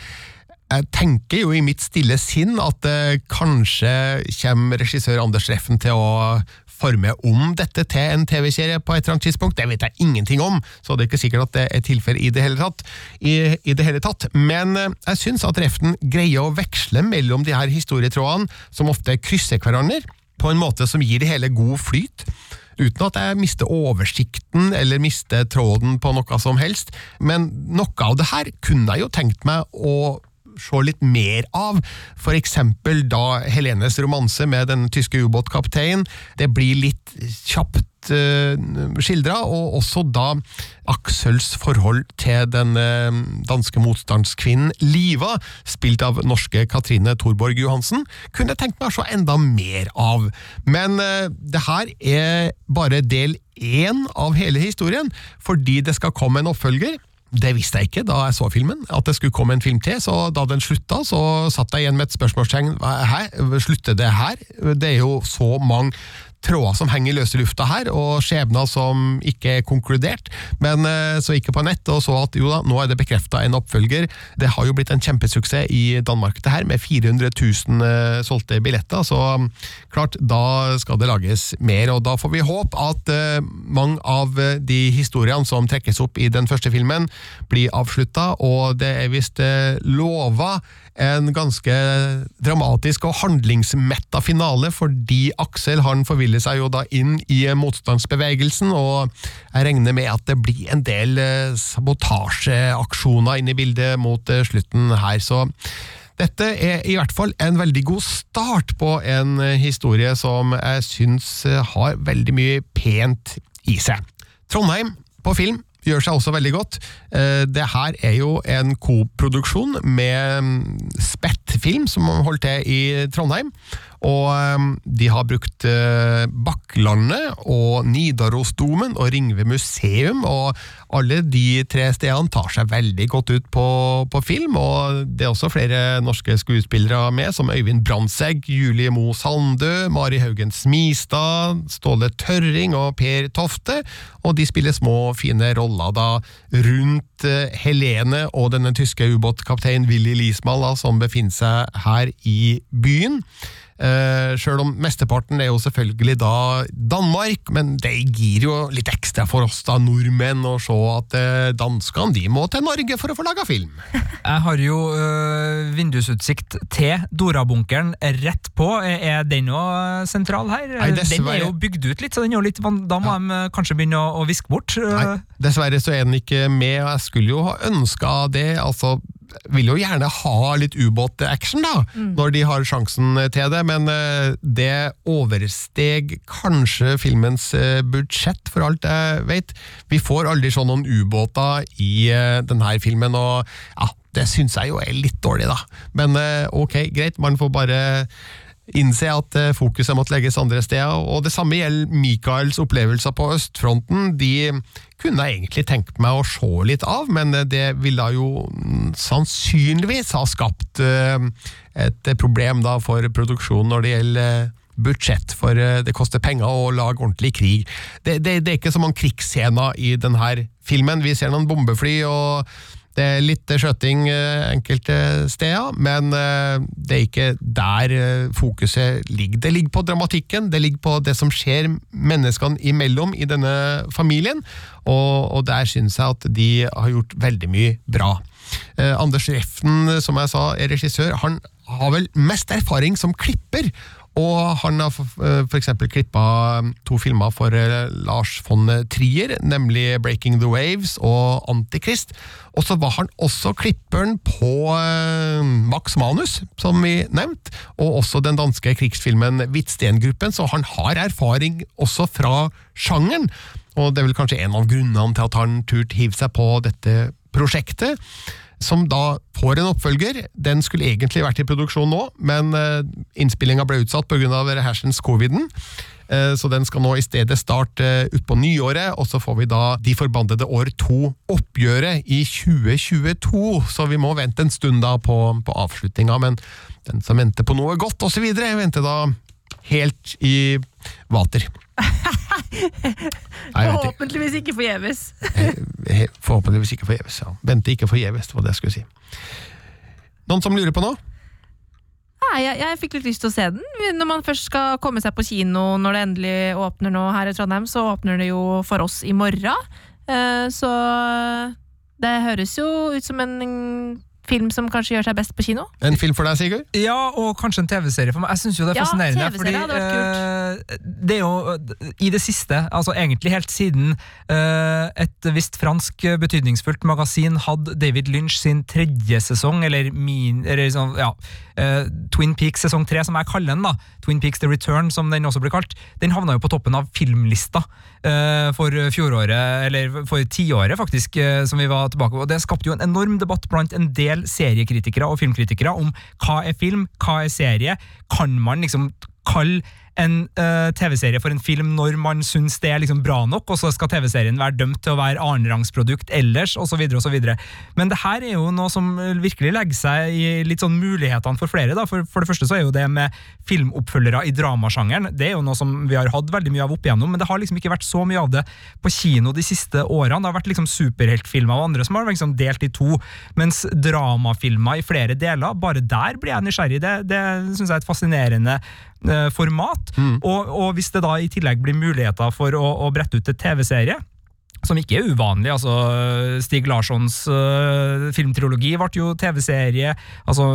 B: jeg tenker jo i mitt stille sinn at eh, kanskje kommer regissør Anders Reffen til å forme om dette til en TV-serie på et eller annet tidspunkt. Det vet jeg ingenting om, så det er ikke sikkert at det er tilfellet i det hele tatt. I, i det hele tatt. Men eh, jeg syns at Reften greier å veksle mellom de her historietrådene, som ofte krysser hverandre, på en måte som gir det hele god flyt. Uten at jeg mister oversikten eller mister tråden på noe som helst. Men noe av det her kunne jeg jo tenkt meg å se litt mer av. For eksempel da Helenes romanse med den tyske ubåtkapteinen. Det blir litt kjapt skildret, skildra, og også da Aksels forhold til den uh, danske motstandskvinnen Liva, spilt av norske Katrine Thorborg Johansen, kunne jeg tenkt meg å se enda mer av. Men uh, det her er bare del én av hele historien, fordi det skal komme en oppfølger. Det visste jeg ikke da jeg så filmen, at det skulle komme en film til. Så da den slutta, så satt jeg igjen med et spørsmålstegn. Hæ, slutter det her? Det er jo så mange tråder som henger i løse lufta her, og skjebner som ikke er konkludert. Men eh, så gikk jeg på nett og så at jo da, nå er det bekrefta en oppfølger. Det har jo blitt en kjempesuksess i Danmark, det her, med 400 000 eh, solgte billetter. Så klart, da skal det lages mer, og da får vi håpe at eh, mange av de historiene som trekkes opp i den første filmen, blir avslutta, og det er visst lova en ganske dramatisk og handlingsmetta finale, fordi Aksel han forviller seg jo da inn i motstandsbevegelsen, og jeg regner med at det blir en del eh, sabotasjeaksjoner inn i bildet mot eh, slutten her, så dette er i hvert fall en veldig god start på en eh, historie som jeg syns har veldig mye pent i seg. Trondheim på film gjør seg også veldig godt. Eh, Det her er jo en koproduksjon med Spett Spettfilm, som holder til i Trondheim. Og eh, de har brukt eh, Bakklandet og Nidarosdomen og Ringve museum, og alle de tre stedene tar seg veldig godt ut på, på film. Og det er også flere norske skuespillere med, som Øyvind Brandtzæg, Julie Mo Sandø, Mari Haugen Smistad, Ståle Tørring og Per Tofte. Og de spiller små, fine roller da rundt eh, Helene og denne tyske ubåtkapteinen Willy Lismal, da, som befinner seg her i byen. Uh, Sjøl om mesteparten er jo selvfølgelig da Danmark, men det gir jo litt ekstra for oss da nordmenn å se at uh, danskene de må til Norge for å få laga film.
D: Jeg har jo øh, vindusutsikt til Dorabunkeren rett på. Er den òg sentral her?
B: Nei,
D: den er jo bygd ut litt, så den er jo litt, da må de øh, kanskje begynne å, å viske bort.
B: Nei, dessverre så er den ikke med, og jeg skulle jo ha ønska det. altså vil jo gjerne ha litt ubåt-action, da, når de har sjansen til det, men eh, det oversteg kanskje filmens eh, budsjett, for alt jeg vet. Vi får aldri sånn noen ubåter i eh, denne filmen, og ja, det syns jeg jo er litt dårlig, da. Men eh, ok, greit, man får bare innse at eh, fokuset måtte legges andre steder, og det samme gjelder Michaels opplevelser på østfronten. De kunne jeg egentlig tenkt meg å se litt av, men eh, det ville jo sannsynligvis ha skapt eh, et problem for produksjonen når det gjelder budsjett, for det koster penger å lage ordentlig krig. Det, det, det er ikke så mange krigsscener i denne filmen. Vi ser noen bombefly og det er litt skjøting eh, enkelte steder, men eh, det er ikke der eh, fokuset ligger. Det ligger på dramatikken, det ligger på det som skjer menneskene imellom i denne familien, og, og der syns jeg at de har gjort veldig mye bra. Eh, Anders Reften, som jeg sa, er regissør. Han har vel mest erfaring som klipper, og han har for, eh, klippa to filmer for eh, Lars von Trier, nemlig Breaking the Waves og Antikrist. Og så var han også klipperen på eh, Max Manus, som vi nevnte, og også den danske krigsfilmen Hvitstengruppen, så han har erfaring også fra sjangeren. Og det er vel kanskje en av grunnene til at han turte hive seg på dette prosjektet som da får en oppfølger. Den skulle egentlig vært i produksjon nå, men uh, innspillinga ble utsatt pga. hersens coviden. Eh, så den skal nå i stedet starte uh, utpå nyåret, og så får vi da De forbandede år to-oppgjøret i 2022. Så vi må vente en stund da på, på avslutninga, men den som venter på noe godt osv., venter da helt i vater.
C: Forhåpentligvis ikke forgjeves.
B: Forhåpentligvis ikke forgjeves. Ja. Vente ikke forgjeves, det var det jeg skulle si. Noen som lurer på noe?
C: Nei, jeg, jeg fikk litt lyst til å se den. Når man først skal komme seg på kino når det endelig åpner nå her i Trondheim, så åpner det jo for oss i morgen. Eh, Så det høres jo ut som en film som kanskje gjør seg best på kino.
B: En film for deg, Sigurd?
D: Ja, og kanskje en TV-serie for meg. Jeg syns jo det er
C: Ja,
D: fascinerende. Fordi
C: hadde vært
D: eh, det er jo i det siste, altså egentlig helt siden eh, et visst fransk betydningsfullt magasin hadde David Lynch sin tredje sesong, eller, min, eller sånn, ja, eh, Twin Peaks sesong tre, som jeg kaller den, da. Twin Peaks The Return, som den også blir kalt. Den havna jo på toppen av filmlista eh, for fjoråret, eller for tiåret faktisk, som vi var tilbake på. Og det skapte jo en enorm debatt blant en del seriekritikere og filmkritikere om hva er film, hva er serie. Kan man liksom kalle en uh, TV-serie for en film når man syns det er liksom bra nok, og så skal TV-serien være dømt til å være annenrangsprodukt ellers, osv. osv. Men det her er jo noe som virkelig legger seg i litt sånn mulighetene for flere. Da. For, for det første så er jo det med filmoppfølgere i dramasjangeren, det er jo noe som vi har hatt veldig mye av opp igjennom, men det har liksom ikke vært så mye av det på kino de siste årene. Det har vært liksom superheltfilmer og andre som har liksom delt i to, mens dramafilmer i flere deler, bare der blir jeg nysgjerrig. Det, det syns jeg er et fascinerende eh, format. Og, og hvis det da i tillegg blir muligheter for å, å brette ut til TV-serie, som ikke er uvanlig. altså Stig Larssons uh, filmtrilogi ble jo TV-serie, altså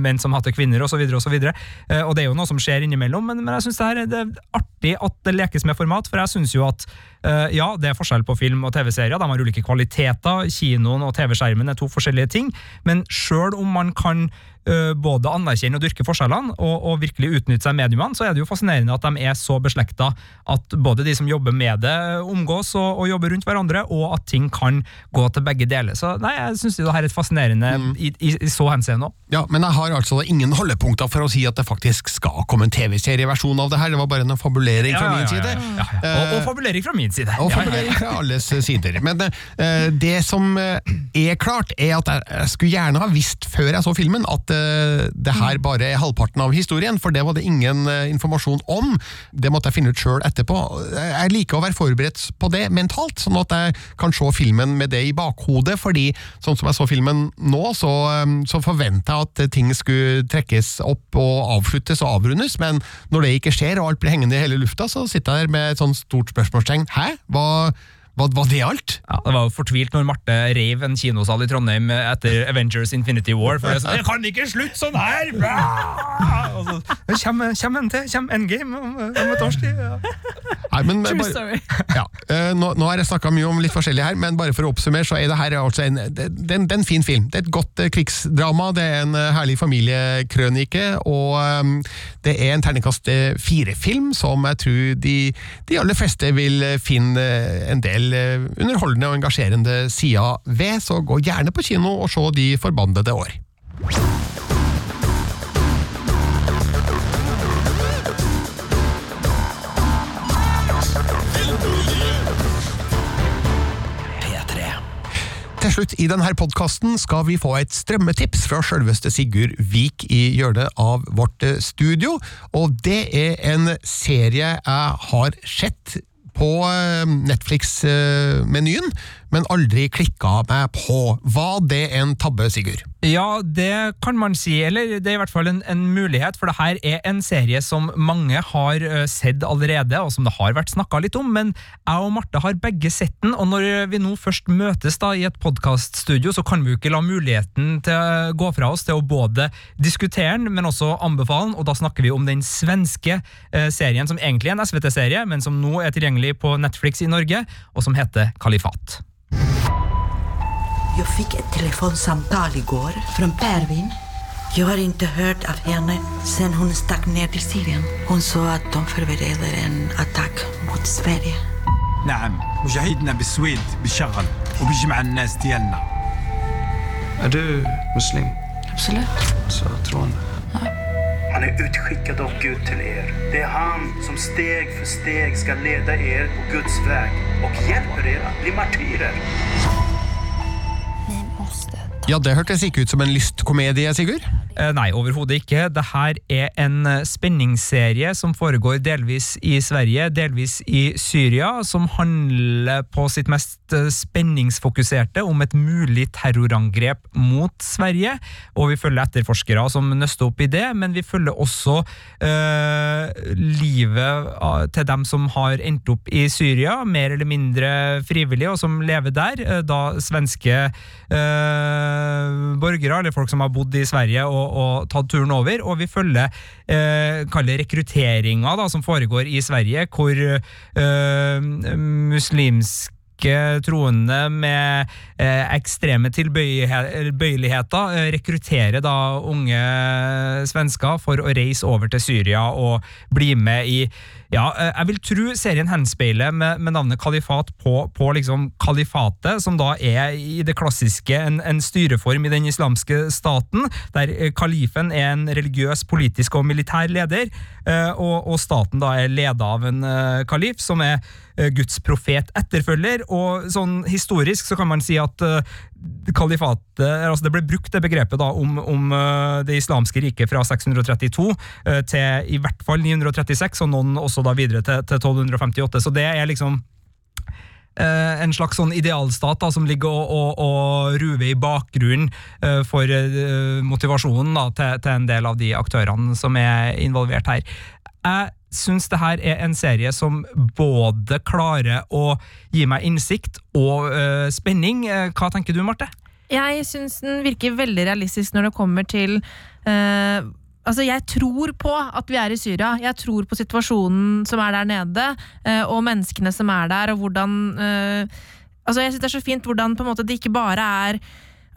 D: Menn som hater kvinner, osv. Og, så videre, uh, og det er jo noe som skjer innimellom, men, men jeg syns det, er- det er artig at det lekes med format, for jeg syns jo at ja, det er forskjell på film og TV-serier, de har ulike kvaliteter, kinoen og TV-skjermen er to forskjellige ting, men sjøl om man kan uh, både anerkjenne og dyrke forskjellene, og, og virkelig utnytte seg mediumene, så er det jo fascinerende at de er så beslekta at både de som jobber med det, omgås og, og jobber rundt hverandre, og at ting kan gå til begge deler. Så nei, jeg syns det her er et fascinerende i, i, i så henseende òg.
B: Ja, men jeg har altså ingen holdepunkter for å si at det faktisk skal komme en TV-serieversjon av det her. Det var bare en fabulering fra min side.
D: Ja, ja. Og, og fabulering fra min side.
B: Og
D: ja.
B: fra alles sider. Men uh, det som eh, er klart, er at jeg, jeg skulle gjerne ha visst før jeg så filmen at uh, det her bare er halvparten av historien, for det var det ingen uh, informasjon om. Det måtte jeg finne ut sjøl etterpå. Jeg liker å være forberedt på det mentalt, sånn at jeg kan se filmen med det i bakhodet, fordi sånn som jeg så filmen nå, så, um, så forventa jeg at ting skulle trekkes opp og avsluttes og avrundes, men når det ikke skjer og alt blir hengende i hele lufta, så sitter jeg der med et sånt stort spørsmålstegn. Hæ? Hva, Var, var det alt?
D: Ja, Det var jo fortvilt når Marte reiv en kinosal i Trondheim etter Avengers Infinity War. For det sånn, det kan ikke slutte sånn her! Bra! Og så, kjem, en til, kommer Endgame om, om et års tid. Ja.
B: Nei, men,
C: True
B: bare-
C: story.
B: Ja, eh, nå, nå har jeg snakka mye om litt forskjellig her, men bare for å oppsummere, så er det her altså en, det, det, er en- det er en fin film. Det er et godt eh, krigsdrama, det er en eh, herlig familiekrønike, og eh, det er en terningkast fire-film som jeg tror de, de aller fleste vil finne en del eh, underholdende og engasjerende sida ved, så gå gjerne på kino og se De forbannede år. Til slutt i denne podkasten skal vi få et strømmetips fra selveste Sigurd Vik i hjørnet av vårt eh, studio. Og det er en serie jeg har sett på eh, Netflix-menyen, men aldri klikka meg på. Var det en tabbe, Sigurd?
D: Ja, det kan man si, eller det er i hvert fall en, en mulighet, for det her er en serie som mange har uh, sett allerede, og som det har vært snakka litt om, men jeg og Marte har begge sett den, og når vi nå først møtes da i et podkaststudio, så kan vi jo ikke la muligheten til å gå fra oss til å både diskutere den, men også anbefale den, og da snakker vi om den svenske uh, serien, som egentlig er en SVT-serie, men som nå er tilgjengelig på Netflix i Norge, og som heter Kalifat.
F: Jag fick ett telefonsamtal igår från Pervin. Jag har inte hört av henne sen hon stack ner till Syrien. Hon sa att de förbereder en attack mot Sverige.
L: نعم مجاهدنا بالسويد بيشغل وبيجمع الناس ديالنا
M: Är du muslim?
F: Absolut.
M: Så troende.
N: Han är utskickad av Gud till er. Det är han som steg för steg ska leda er på Guds väg och hjälper er att bli martyrer.
B: Ja, det hørtes ikke ut som en lystkomedie, Sigurd?
D: Eh, Nei, overhodet ikke. Det her er en eh, spenningsserie som foregår delvis i Sverige, delvis i Syria, som handler på sitt mest eh, spenningsfokuserte om et mulig terrorangrep mot Sverige. Og vi følger etterforskere som nøster opp i det, men vi følger også eh, livet til dem som har endt opp i Syria, mer eller mindre frivillig, og som lever der. eh, Da svenske eh, borgere, eller folk som har bodd i Sverige og, og tatt turen over, og vi følger eh, rekrutteringa som foregår i Sverige, hvor eh, muslimske troende med eh, ekstreme tilbøyeligheter eh, rekrutterer da unge svensker for å reise over til Syria og bli med i ja, eh, jeg vil tro serien henspeiler med, med navnet kalifat på, på liksom kalifatet, som da er i det klassiske en, en styreform i den islamske staten, der kalifen er en religiøs, politisk og militær leder, og, og staten da er leda av en kalif, som er Guds profet etterfølger, og sånn historisk så kan man si at eh, kalifatet, altså det ble brukt det begrepet da om, om eh, det islamske riket fra 632 eh, til i hvert fall 936, og noen også da videre til, til 1258, så det er liksom eh, en slags sånn idealstat da, som ligger og, og, og ruver i bakgrunnen uh, for uh, motivasjonen da, til, til en del av de aktørene som er involvert her. Jeg syns det her er en serie som både klarer å gi meg innsikt og uh, spenning. Eh, Hva tenker du, Marte?
C: Jeg syns den virker veldig realistisk når det kommer til uh, Altså, Jeg tror på at vi er i Syria. Jeg tror på situasjonen som er der nede, uh, og menneskene som er der, og hvordan Altså, Jeg syns det er så fint hvordan på en måte det ikke bare er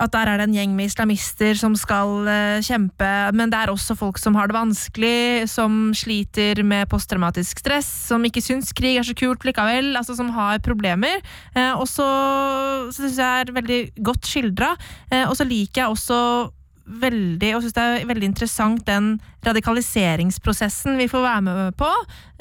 C: at der er det en gjeng med islamister som skal eh, kjempe, men det er også folk som har det vanskelig, som sliter med posttraumatisk stress, som ikke syns krig er så kult likevel, altså som har problemer. Eh, og så syns jeg er veldig godt skildra, eh, og så liker jeg også veldig, og synes det er veldig interessant den radikaliseringsprosessen vi får være med på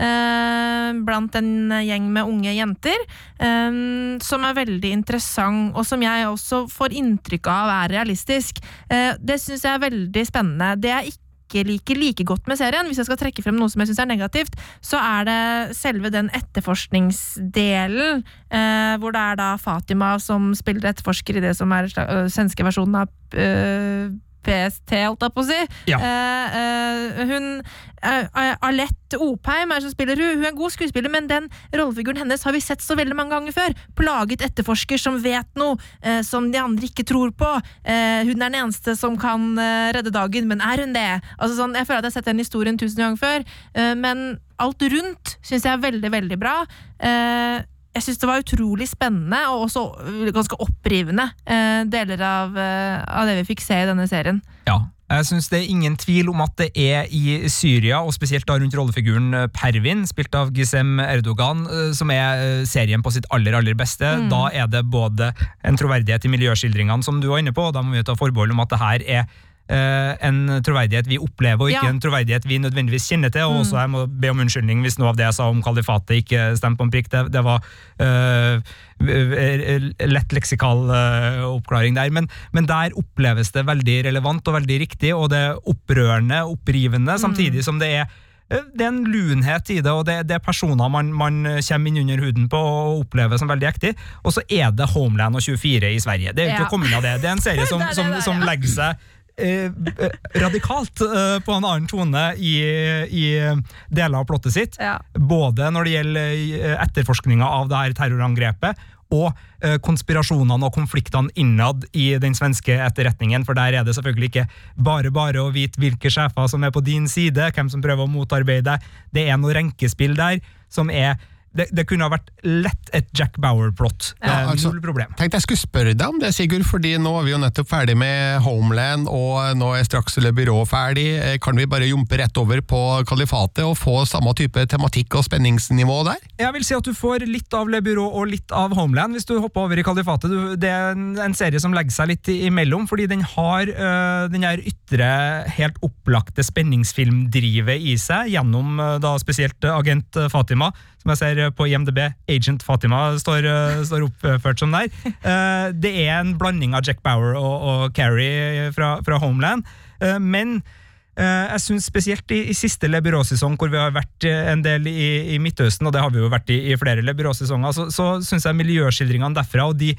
C: eh, blant en gjeng med unge jenter, eh, som er veldig interessant, og som jeg også får inntrykk av er realistisk. Eh, det syns jeg er veldig spennende. Det jeg ikke liker like godt med serien, hvis jeg skal trekke frem noe som jeg syns er negativt, så er det selve den etterforskningsdelen, eh, hvor det er da Fatima som spiller etterforsker i det som er øh, svenske versjonen av øh, PST, holdt jeg på å si.
D: Ja.
C: Eh, eh, hun eh, Alette Opheim er som spiller hun. Hun er en god skuespiller, men den rollefiguren hennes har vi sett så veldig mange ganger før. Plaget etterforsker som vet noe, eh, som de andre ikke tror på. Eh, hun er den eneste som kan eh, redde dagen, men er hun det? Altså, sånn, jeg føler at jeg har sett den historien tusen ganger før, eh, men alt rundt syns jeg er veldig, veldig bra. Eh, jeg syns det var utrolig spennende og også ganske opprivende eh, deler av, eh, av det vi fikk se i denne serien.
D: Ja. Jeg synes Det er ingen tvil om at det er i Syria, og spesielt da rundt rollefiguren Pervin, spilt av Gizem Erdogan, som er serien på sitt aller aller beste.
C: Mm.
D: Da er det både en troverdighet i miljøskildringene, som du var inne på, og da må vi ta forbehold om at det her er en troverdighet vi opplever, og ikke
C: Ja.
D: en troverdighet vi nødvendigvis kjenner til. Og også jeg må be om unnskyldning hvis noe av det jeg sa om kalifatet ikke stemte på en prikk. Det, det var eh, lett leksikal eh, oppklaring der. Men, men der oppleves det veldig relevant og veldig riktig, og det er opprørende, opprivende, samtidig som det er eh, det er en lunhet i det, og det, det er personer man, man kommer inn under huden på og opplever som veldig ektig. Og så er det Homeland og 24 i Sverige. Det er jo ikke
C: Ja.
D: å komme unna det. Det er en serie som,
C: Det det
D: som,
C: der,
D: som legger seg eh, eh, radikalt eh, på en annen tone i, i deler av plottet sitt.
C: Ja.
D: Både når det gjelder etterforskninga av det her terrorangrepet, og konspirasjonene og konfliktene innad i den svenske etterretningen, for der er det selvfølgelig ikke bare bare å vite hvilke sjefer som er på din side, hvem som prøver å motarbeide deg. Det er noe renkespill der som er det, det kunne ha vært lett et Jack Bauer-plott.
B: Ja,
D: Eh,
B: altså,
D: Null problem.
B: Tenkte jeg skulle spørre deg om det, Sigurd, fordi nå er vi jo nettopp ferdig med Homeland, og nå er straks Le Byrå ferdig. Eh, Kan vi bare jumpe rett over på Kalifatet og få samme type tematikk og spenningsnivå der?
D: Jeg vil si at du får litt av Le Byrå og litt av Homeland hvis du hopper over i Kalifatet. Du, det er en, en serie som legger seg litt i- imellom, fordi den har øh, den her ytre, helt opplagte spenningsfilmdrivet i seg, gjennom øh, da spesielt øh, Agent Fatima, som jeg ser øh, på IMDb. Agent Fatima står, øh, står oppført som der. Eh, det er en blanding av Jack Bauer og, og Carrie fra, fra Homeland, Eh, men Eh, jeg synes Spesielt i, i siste Le Bureau-sesong, hvor vi har vært eh, en del i, i Midtøsten, og det har vi jo vært i, i flere Le Bureau-sesonger, så, så syns jeg miljøskildringene derfra og de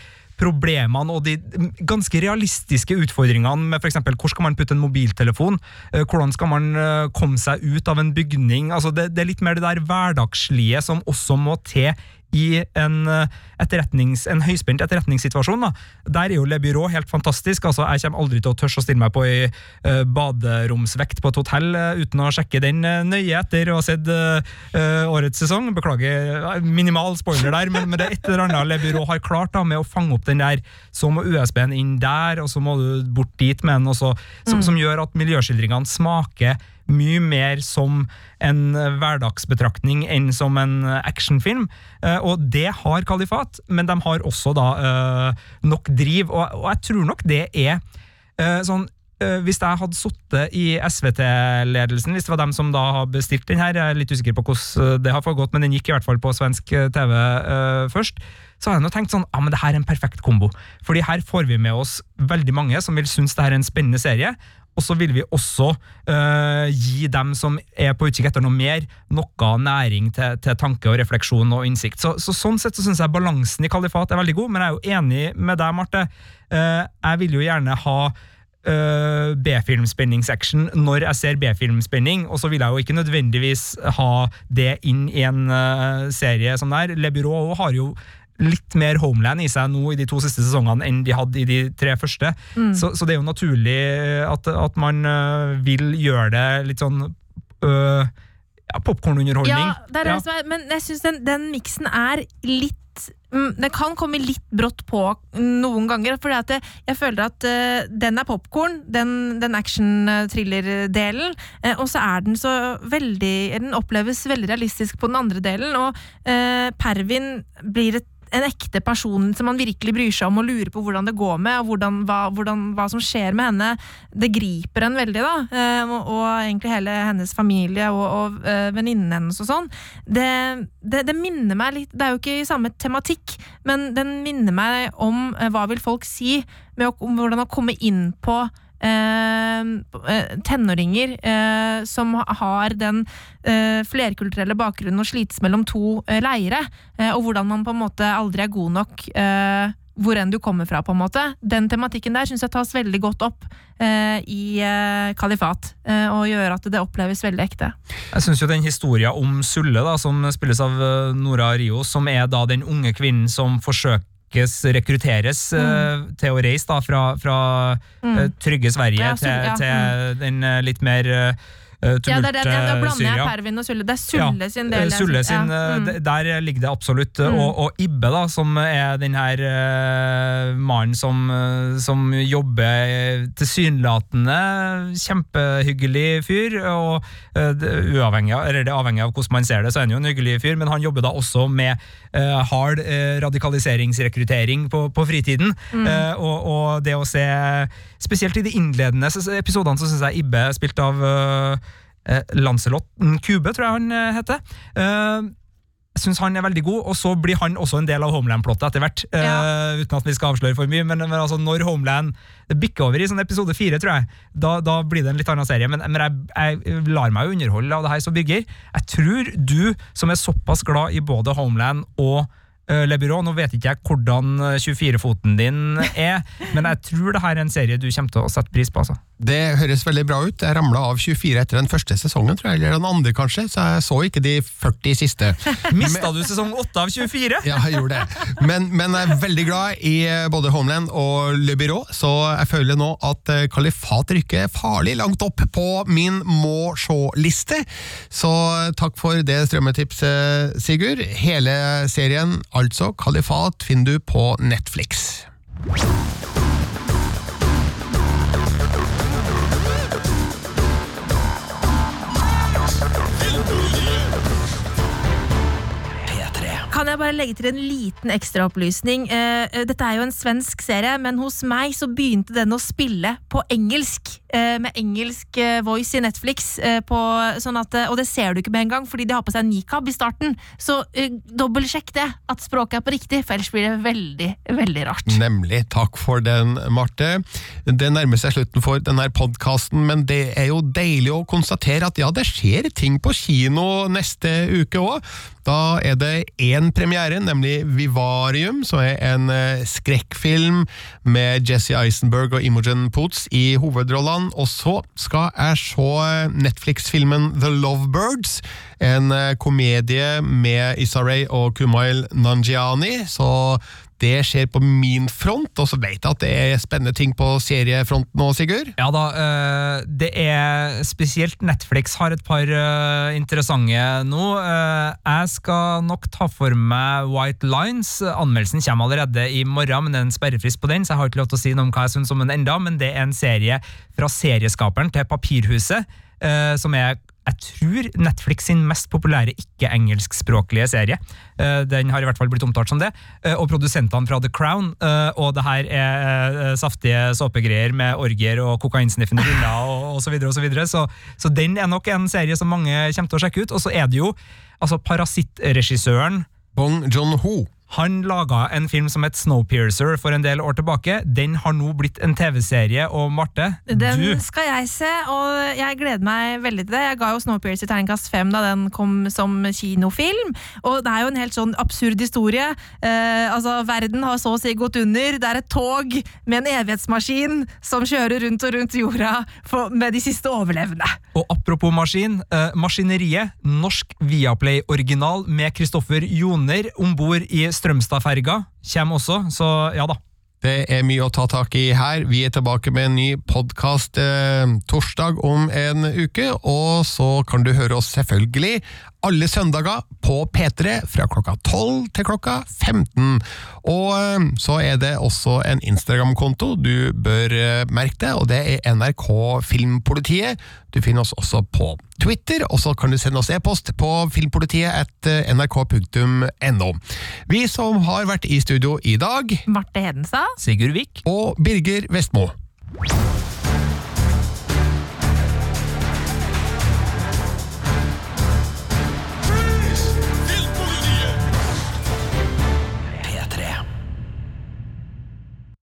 D: problemene og de ganske realistiske utfordringene med f.eks. hvor skal man putte en mobiltelefon, eh, hvordan skal man eh, komme seg ut av en bygning altså det, det er litt mer det der hverdagslige som også må til i en, eh, etterretnings, en høyspent etterretningssituasjon. Da. Der er jo Le Byrå helt fantastisk. altså Jeg kommer aldri til å tørre å stille meg på ei eh, baderomsvekt på et hotell eh, uten å sjekke den nøye etter å ha sett årets sesong. Beklager, minimal spoiler der, men, men det er et eller annet Le Byrå har klart da, med å fange opp den der. Så må USB-en inn der, og så må du bort dit med den, som, som gjør at miljøskildringene smaker mye mer som en eh, hverdagsbetraktning enn som en eh, actionfilm. Eh, Og det har Kalifat, men de har også da nok driv, og, jeg tror nok det er sånn hvis jeg hadde sittet i SVT-ledelsen, hvis det var dem som da har bestilt den her, jeg er litt usikker på hvordan det har foregått, men den gikk i hvert fall på svensk eh, TV eh, først, så hadde jeg nå tenkt sånn, ja, men det her er en perfekt kombo. Fordi her får vi med oss veldig mange som vil synes det her er en spennende serie, og så vil vi også øh, gi dem som er på utkikk etter noe mer, noe næring til, til tanke og refleksjon og innsikt. Så, så Sånn sett så syns jeg balansen i Kalifat er veldig god, men jeg er jo enig med deg, Marte. Uh, jeg vil jo gjerne ha øh, B-filmspenningsaction når jeg ser B-filmspenning, og så vil jeg jo ikke nødvendigvis ha det inn i en uh, serie som der. Le Bureau har jo litt mer Homeland i seg nå i de to siste sesongene enn de hadde i de tre første.
C: Mm.
D: Så, så det er jo naturlig at, at man uh, vil gjøre det litt sånn øh, ja, popkornunderholdning.
C: Ja, det er det som er, men jeg syns den, den miksen er litt mm, Den kan komme litt brått på noen ganger. For jeg føler at eh, den er popkorn, den, den action-thriller-delen. eh, og så er den så veldig Den oppleves veldig realistisk på den andre delen. Og eh, Pervin blir et en ekte person som man virkelig bryr seg om og lurer på hvordan det går med, og hvordan, hva, hvordan, hva som skjer med henne. Det griper en veldig, da. Eh, og, og egentlig hele hennes familie og, og eh, venninnen hennes og sånn. Det, det, det minner meg litt Det er jo ikke i samme tematikk, men den minner meg om eh, hva vil folk si med å, om hvordan å komme inn på tenåringer eh, som har den eh, flerkulturelle bakgrunnen og slites mellom to eh, leire, eh, og hvordan man på en måte aldri er god nok eh, hvor enn du kommer fra, på en måte. Den tematikken der syns jeg tas veldig godt opp eh, i eh, Kalifat, eh, og gjør at det oppleves veldig ekte.
D: Jeg syns jo den historien om Sulle, da, som spilles av eh, Nora Rio, som er da den unge kvinnen som forsøkes rekrutteres eh, til å reise da fra, fra
C: Mm.
D: eh, trygge Sverige
C: Ja,
D: til,
C: ja,
D: til den eh, litt mer uh,
C: Ja, det er det, ja, da blander jeg Pervin og Sulle. Det er Sulle sin del. jeg
D: Sulle sin,
C: ja.
D: eh,
C: mm.
D: Der ligger det absolutt. eh,
C: Mm.
D: Og, og Ibbe, da, som er den her uh, mannen som, eh, som jobber eh, tilsynelatende kjempehyggelig fyr. og uh, det, uavhengig av, eller det avhengig av hvordan man ser det, så er han jo en hyggelig fyr, men han jobber da også med uh, hard eh, radikaliseringsrekruttering på, på fritiden.
O: Mm.
D: Eh, og, og det å se Spesielt i de innledende episodene så syns jeg Ibbe spilt av uh, Lancelot Kube, tror jeg han eh, heter. Eh, jeg syns han er veldig god, og så blir han også en del av Homeland-plottet etter hvert. eh, uten at vi skal avsløre for mye, men, men altså når Homeland bikker over i sånn episode fire, tror jeg, da, da blir det en litt annen serie. Men, men jeg, jeg lar meg jo underholde av det her, så Birger. Jeg tror du, som er såpass glad i både Homeland og uh, Le Byrå, nå vet ikke jeg hvordan eh, 24-foten din er, men jeg tror det her er en serie du kommer til å sette pris på. altså.
B: Det høres veldig bra ut. Jeg ramla av 24 etter den første sesongen, tror jeg, eller den andre kanskje, så jeg så ikke de 40 siste.
D: Mista du sesong 8 av 24?
B: Ja, jeg gjorde det. Men, men jeg er veldig glad i eh, både Homeland og Le Byrå, så jeg føler nå at eh, Kalifat rykker farlig langt opp på min må se-liste. Så eh, takk for det strømmetipset, Sigurd. Hele serien, altså Kalifat, finner du på Netflix.
C: Kan jeg bare legge til en liten ekstraopplysning? Eh, eh, dette er jo en svensk serie, men hos meg så begynte den å spille på engelsk. Eh, med engelsk voice i Netflix. På, sånn at, og det ser du ikke med en gang, fordi de har på seg nikab i starten. Så uh, dobbeltsjekk det, at språket er på riktig, for ellers blir det veldig, veldig rart.
B: Nemlig. Takk for den, Marte. Det nærmer seg slutten for denne podkasten, men det er jo deilig å konstatere at ja, det skjer ting på kino neste uke òg. Da er det én premiere, nemlig Vivarium, som er en eh, skrekkfilm med Jesse Eisenberg og Imogen Poots i hovedrollene. Og så skal jeg se eh, Netflix-filmen The Lovebirds, en eh, komedie med Issa Rae og Kumail Nanjiani. Så det skjer på min front, og så vet jeg at det er spennende ting på seriefronten nå, Sigurd.
D: Ja da, eh, det er spesielt Netflix har et par eh, interessante nå. Eh, jeg skal nok ta for meg White Lines. Anmeldelsen kommer allerede i morgen, men det er en sperrefrist på den, så jeg har ikke lov til å si noe om hva jeg syns om den enda, men det er en serie fra serieskaperen til Papirhuset, Uh, som er jeg tror Netflix sin mest populære ikke-engelskspråklige serie. Eh, Den har i hvert fall blitt omtalt som det. Eh, Og produsentene fra The Crown. eh, Og det her er saftige såpegreier med orgier og kokainsniffende hunder og og så videre og så videre. Så, så den er nok en serie som mange kommer til å sjekke ut. Og så er det jo altså Parasittregissøren
B: Bong Joon-ho.
D: Han laga en film som het Snowpiercer for en del år tilbake. Den har nå blitt en TV-serie, og Marte,
C: Den
D: du
C: skal jeg se, og jeg gleder meg veldig til det. Jeg ga jo Snowpiercer terningkast fem da den kom som kinofilm. Og det er jo en helt sånn absurd historie. Eh, altså, Verden har så å si gått under. Det er et tog med en evighetsmaskin som kjører rundt og rundt jorda for, med de siste overlevende.
D: Og apropos maskin, eh, Maskineriet, norsk Viaplay-original med Kristoffer Joner om bord i Strømstadferga, kommer også, så ja da.
B: Det er mye å ta tak i her. Vi er tilbake med en ny podkast eh, torsdag om en uke, og så kan du høre oss selvfølgelig alle søndager på P3 fra klokka 12 til klokka 15. Og eh, så er det også en Instagram-konto du bør eh, merke deg, og det er NRK Filmpolitiet. Du finner oss også på Twitter, og så kan du sende oss e-post på filmpolitiet at nrk.no. Vi som har vært i studio i dag
C: Marte Hedenstad.
D: Sigurd Vik.
B: Og Birger Vestmo.